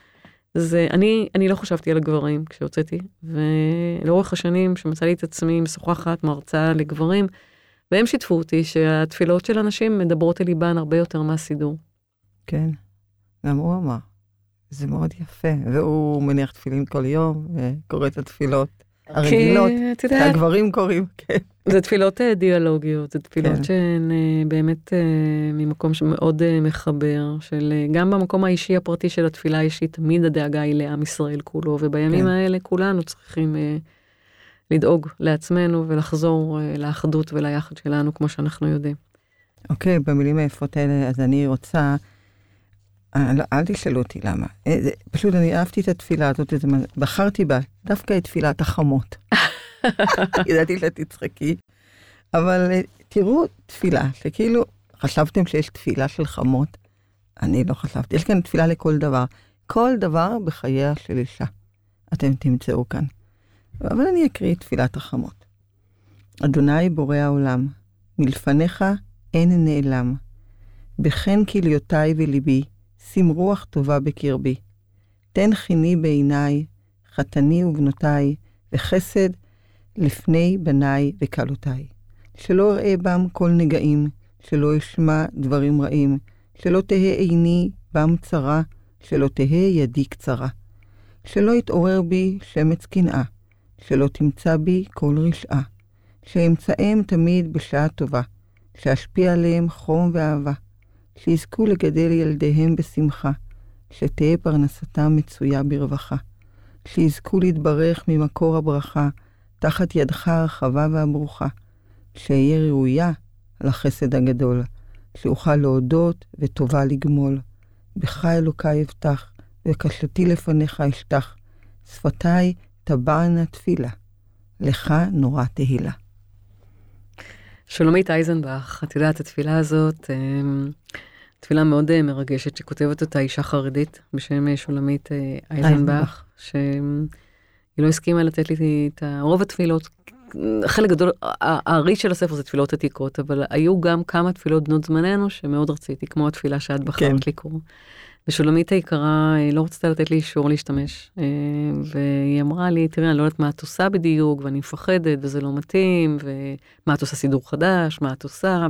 זה, אני, אני לא חשבתי על הגברים כשהוצאתי, ולאורך השנים שמצא לי את עצמי משוחחת, מרצה לגברים, והם שיתפו אותי שהתפילות של אנשים מדברות אל ליבן הרבה יותר מהסידור. כן, גם הוא אמר. זה מאוד יפה, והוא מניח תפילין כל יום, וקורא את התפילות הרגילות, כי, יודע, שהגברים קוראים, כן. זה תפילות אה, דיאלוגיות, זה תפילות כן. שהן אה, באמת אה, ממקום שמאוד מחבר, של גם במקום האישי הפרטי של התפילה האישית, תמיד הדאגה היא לעם ישראל כולו, ובימים כן. האלה כולנו צריכים לדאוג לעצמנו ולחזור אה, לאחדות וליחד שלנו כמו שאנחנו יודעים. אוקיי, במילים היפות האלה, אז אני רוצה... אה, לא, אל תשאלו אותי למה. אה, פשוט אני אהבתי את התפילה הזאת, וזה, בחרתי בה דווקא את תפילת החמות. ידעתי שאת תצחקי. אבל תראו תפילה, שכאילו חשבתם שיש תפילה של חמות? אני לא חשבתי. יש כאן תפילה לכל דבר. כל דבר בחייה של אישה. אתם תמצאו כאן. אבל אני אקריא את תפילת החמות. אדוני בורא העולם, מלפניך אין נעלם. בחן כליותיי וליבי, שים רוח טובה בקרבי. תן חיני בעיניי, חתני ובנותיי, וחסד לפני בניי וכלותיי. שלא אראה בם כל נגעים, שלא אשמע דברים רעים, שלא תהא עיני בם צרה, שלא תהא ידי קצרה. שלא יתעורר בי שמץ קנאה, שלא תמצא בי כל רשעה. שאמצאם תמיד בשעה טובה, שאשפיע עליהם חום ואהבה. שיזכו לגדל ילדיהם בשמחה, שתהא פרנסתם מצויה ברווחה. שיזכו להתברך ממקור הברכה, תחת ידך הרחבה והברוכה. שאהיה ראויה לחסד הגדול, שאוכל להודות וטובה לגמול. בך אלוקיי אבטח, וקשתי לפניך אשטח. שפתיי טבענה תפילה, לך נורא תהילה. שולמית אייזנבך, את יודעת, התפילה הזאת, תפילה מאוד אה, מרגשת, שכותבת אותה אישה חרדית בשם אה, שולמית אה, אייזנבך, שהיא לא הסכימה לתת לי את רוב התפילות, חלק גדול, הארי של הספר זה תפילות עתיקות, אבל היו גם כמה תפילות בנות זמננו שמאוד רציתי, כמו התפילה שאת בחרת כן. לקרוא. ושולמית היקרה לא רצתה לתת לי אישור להשתמש, והיא אמרה לי, תראי, אני לא יודעת מה את עושה בדיוק, ואני מפחדת, וזה לא מתאים, ומה את עושה סידור חדש, מה את עושה,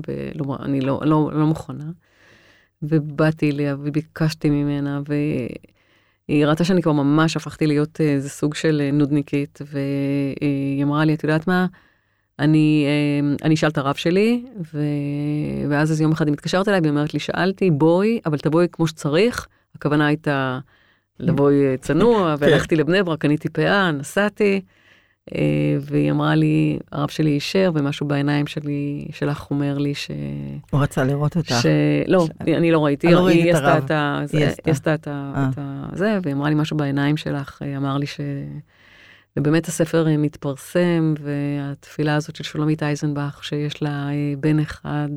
ואני לא, לא, לא מוכנה. ובאתי אליה וביקשתי ממנה, והיא ראתה שאני כבר ממש הפכתי להיות איזה סוג של אה, נודניקית, והיא אמרה לי, את יודעת מה? אני, אה, אני אשאל את הרב שלי, ו... ואז איזה יום אחד היא מתקשרת אליי והיא אומרת לי, שאלתי, בואי, אבל תבואי כמו שצריך. הכוונה הייתה לבואי אה, צנוע, כן. והלכתי לבני ברק, קניתי פאה, נסעתי. אה, והיא אמרה לי, הרב שלי אישר, ומשהו בעיניים שלי, שלך אומר לי ש... הוא רצה לראות אותך. ש... לא, ש... אני לא ראיתי, לא היא עשתה את ה... היא עשתה את ה... זה, והיא אמרה לי משהו בעיניים שלך, אה, אמר לי ש... ובאמת הספר מתפרסם, והתפילה הזאת של שולמית אייזנבך, שיש לה בן אחד,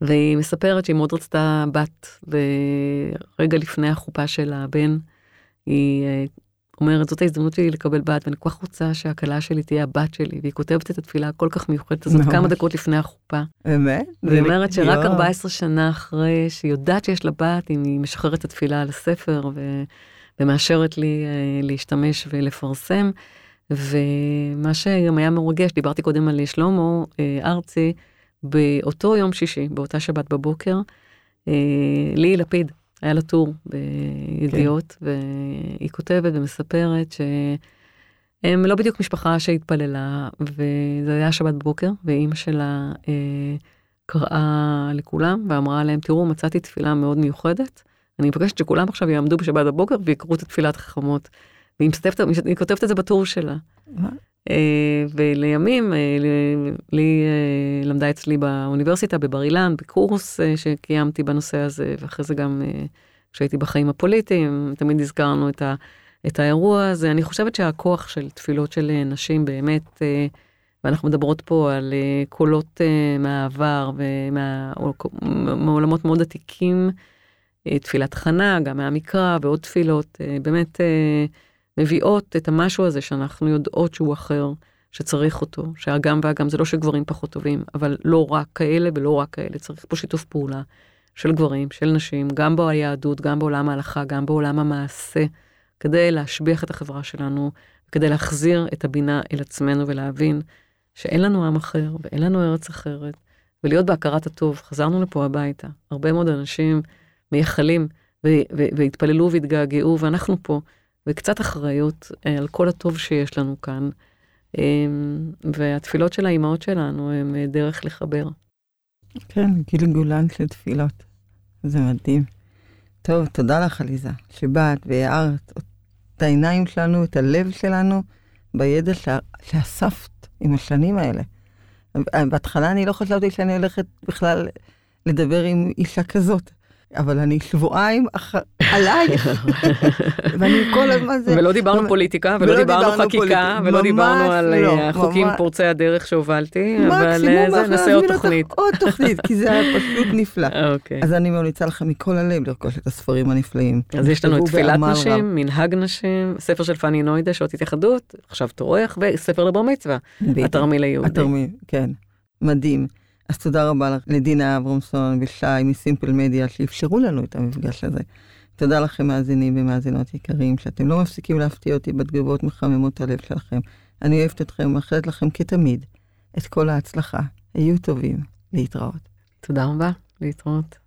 והיא מספרת שהיא מאוד רצתה בת, ורגע לפני החופה של הבן, היא אומרת, זאת ההזדמנות שלי לקבל בת, ואני כל כך רוצה שהכלה שלי תהיה הבת שלי, והיא כותבת את התפילה הכל כך מיוחדת הזאת כמה דקות לפני החופה. באמת? והיא אומרת שרק 14 שנה אחרי שהיא יודעת שיש לה בת, היא משחררת את התפילה על הספר, ו... ומאשרת לי uh, להשתמש ולפרסם. ומה שגם היה מרגש, דיברתי קודם על שלמה uh, ארצי, באותו יום שישי, באותה שבת בבוקר, uh, ליהי לפיד, היה לה טור בידיעות, כן. והיא כותבת ומספרת שהם לא בדיוק משפחה שהתפללה, וזה היה שבת בבוקר, ואימא שלה אה, קראה לכולם ואמרה להם, תראו, מצאתי תפילה מאוד מיוחדת, אני מבקשת שכולם עכשיו יעמדו בשבת בבוקר ויקראו את התפילת החכמות. והיא מסתפת, היא כותבת את זה בטור שלה. אה, ולימים, אה, לי אה, למדה אצלי באוניברסיטה בבר אילן, בקורס שקיימתי בנושא הזה, ואחרי זה גם כשהייתי בחיים הפוליטיים, תמיד הזכרנו את, ה, את האירוע הזה. אני חושבת שהכוח של תפילות של נשים באמת, ואנחנו מדברות פה על קולות מהעבר ומעולמות מאוד עתיקים, תפילת חנה, גם מהמקרא ועוד תפילות, באמת מביאות את המשהו הזה שאנחנו יודעות שהוא אחר, שצריך אותו, שהגם והגם זה לא שגברים פחות טובים, אבל לא רק כאלה ולא רק כאלה, צריך פה שיתוף פעולה של גברים, של נשים, גם ביהדות, גם בעולם ההלכה, גם בעולם המעשה, כדי להשביח את החברה שלנו, כדי להחזיר את הבינה אל עצמנו ולהבין שאין לנו עם אחר ואין לנו ארץ אחרת, ולהיות בהכרת הטוב. חזרנו לפה הביתה, הרבה מאוד אנשים מייחלים והתפללו והתגעגעו, ואנחנו פה. וקצת אחריות אה, על כל הטוב שיש לנו כאן. אמ, והתפילות של האימהות שלנו הן אה, דרך לחבר. כן, גולן של תפילות. זה מדהים. טוב, תודה לך, עליזה, שבאת והארת את העיניים שלנו, את הלב שלנו, בידע שאספת עם השנים האלה. בהתחלה אני לא חשבתי שאני הולכת בכלל לדבר עם אישה כזאת. אבל אני שבועיים אחר... עלייך, ואני כל הזמן זה... ולא דיברנו פוליטיקה, ולא דיברנו חקיקה, ולא דיברנו על לא, אה, החוקים ממש- פורצי הדרך שהובלתי, אבל אה, זה, נעשה עוד תוכנית. עוד תוכנית, כי זה היה פשוט נפלא. אוקיי. אז אני ממליצה לכם מכל הלב לרכוש את הספרים הנפלאים. אז יש לנו את תפילת בעמל רב. נשים, מנהג נשים, ספר של פאני נוידה, שעות התייחדות, עכשיו תורך, וספר לבר מצווה. התרמיל היהודי. התרמיל, כן, מדהים. אז תודה רבה לך, לדינה אברמסון ושי מסימפל מדיה שאפשרו לנו את המפגש הזה. תודה לכם מאזינים ומאזינות יקרים, שאתם לא מפסיקים להפתיע אותי בתגובות מחממות הלב שלכם. אני אוהבת אתכם ומאחלת לכם כתמיד את כל ההצלחה. היו טובים, להתראות. תודה רבה, להתראות.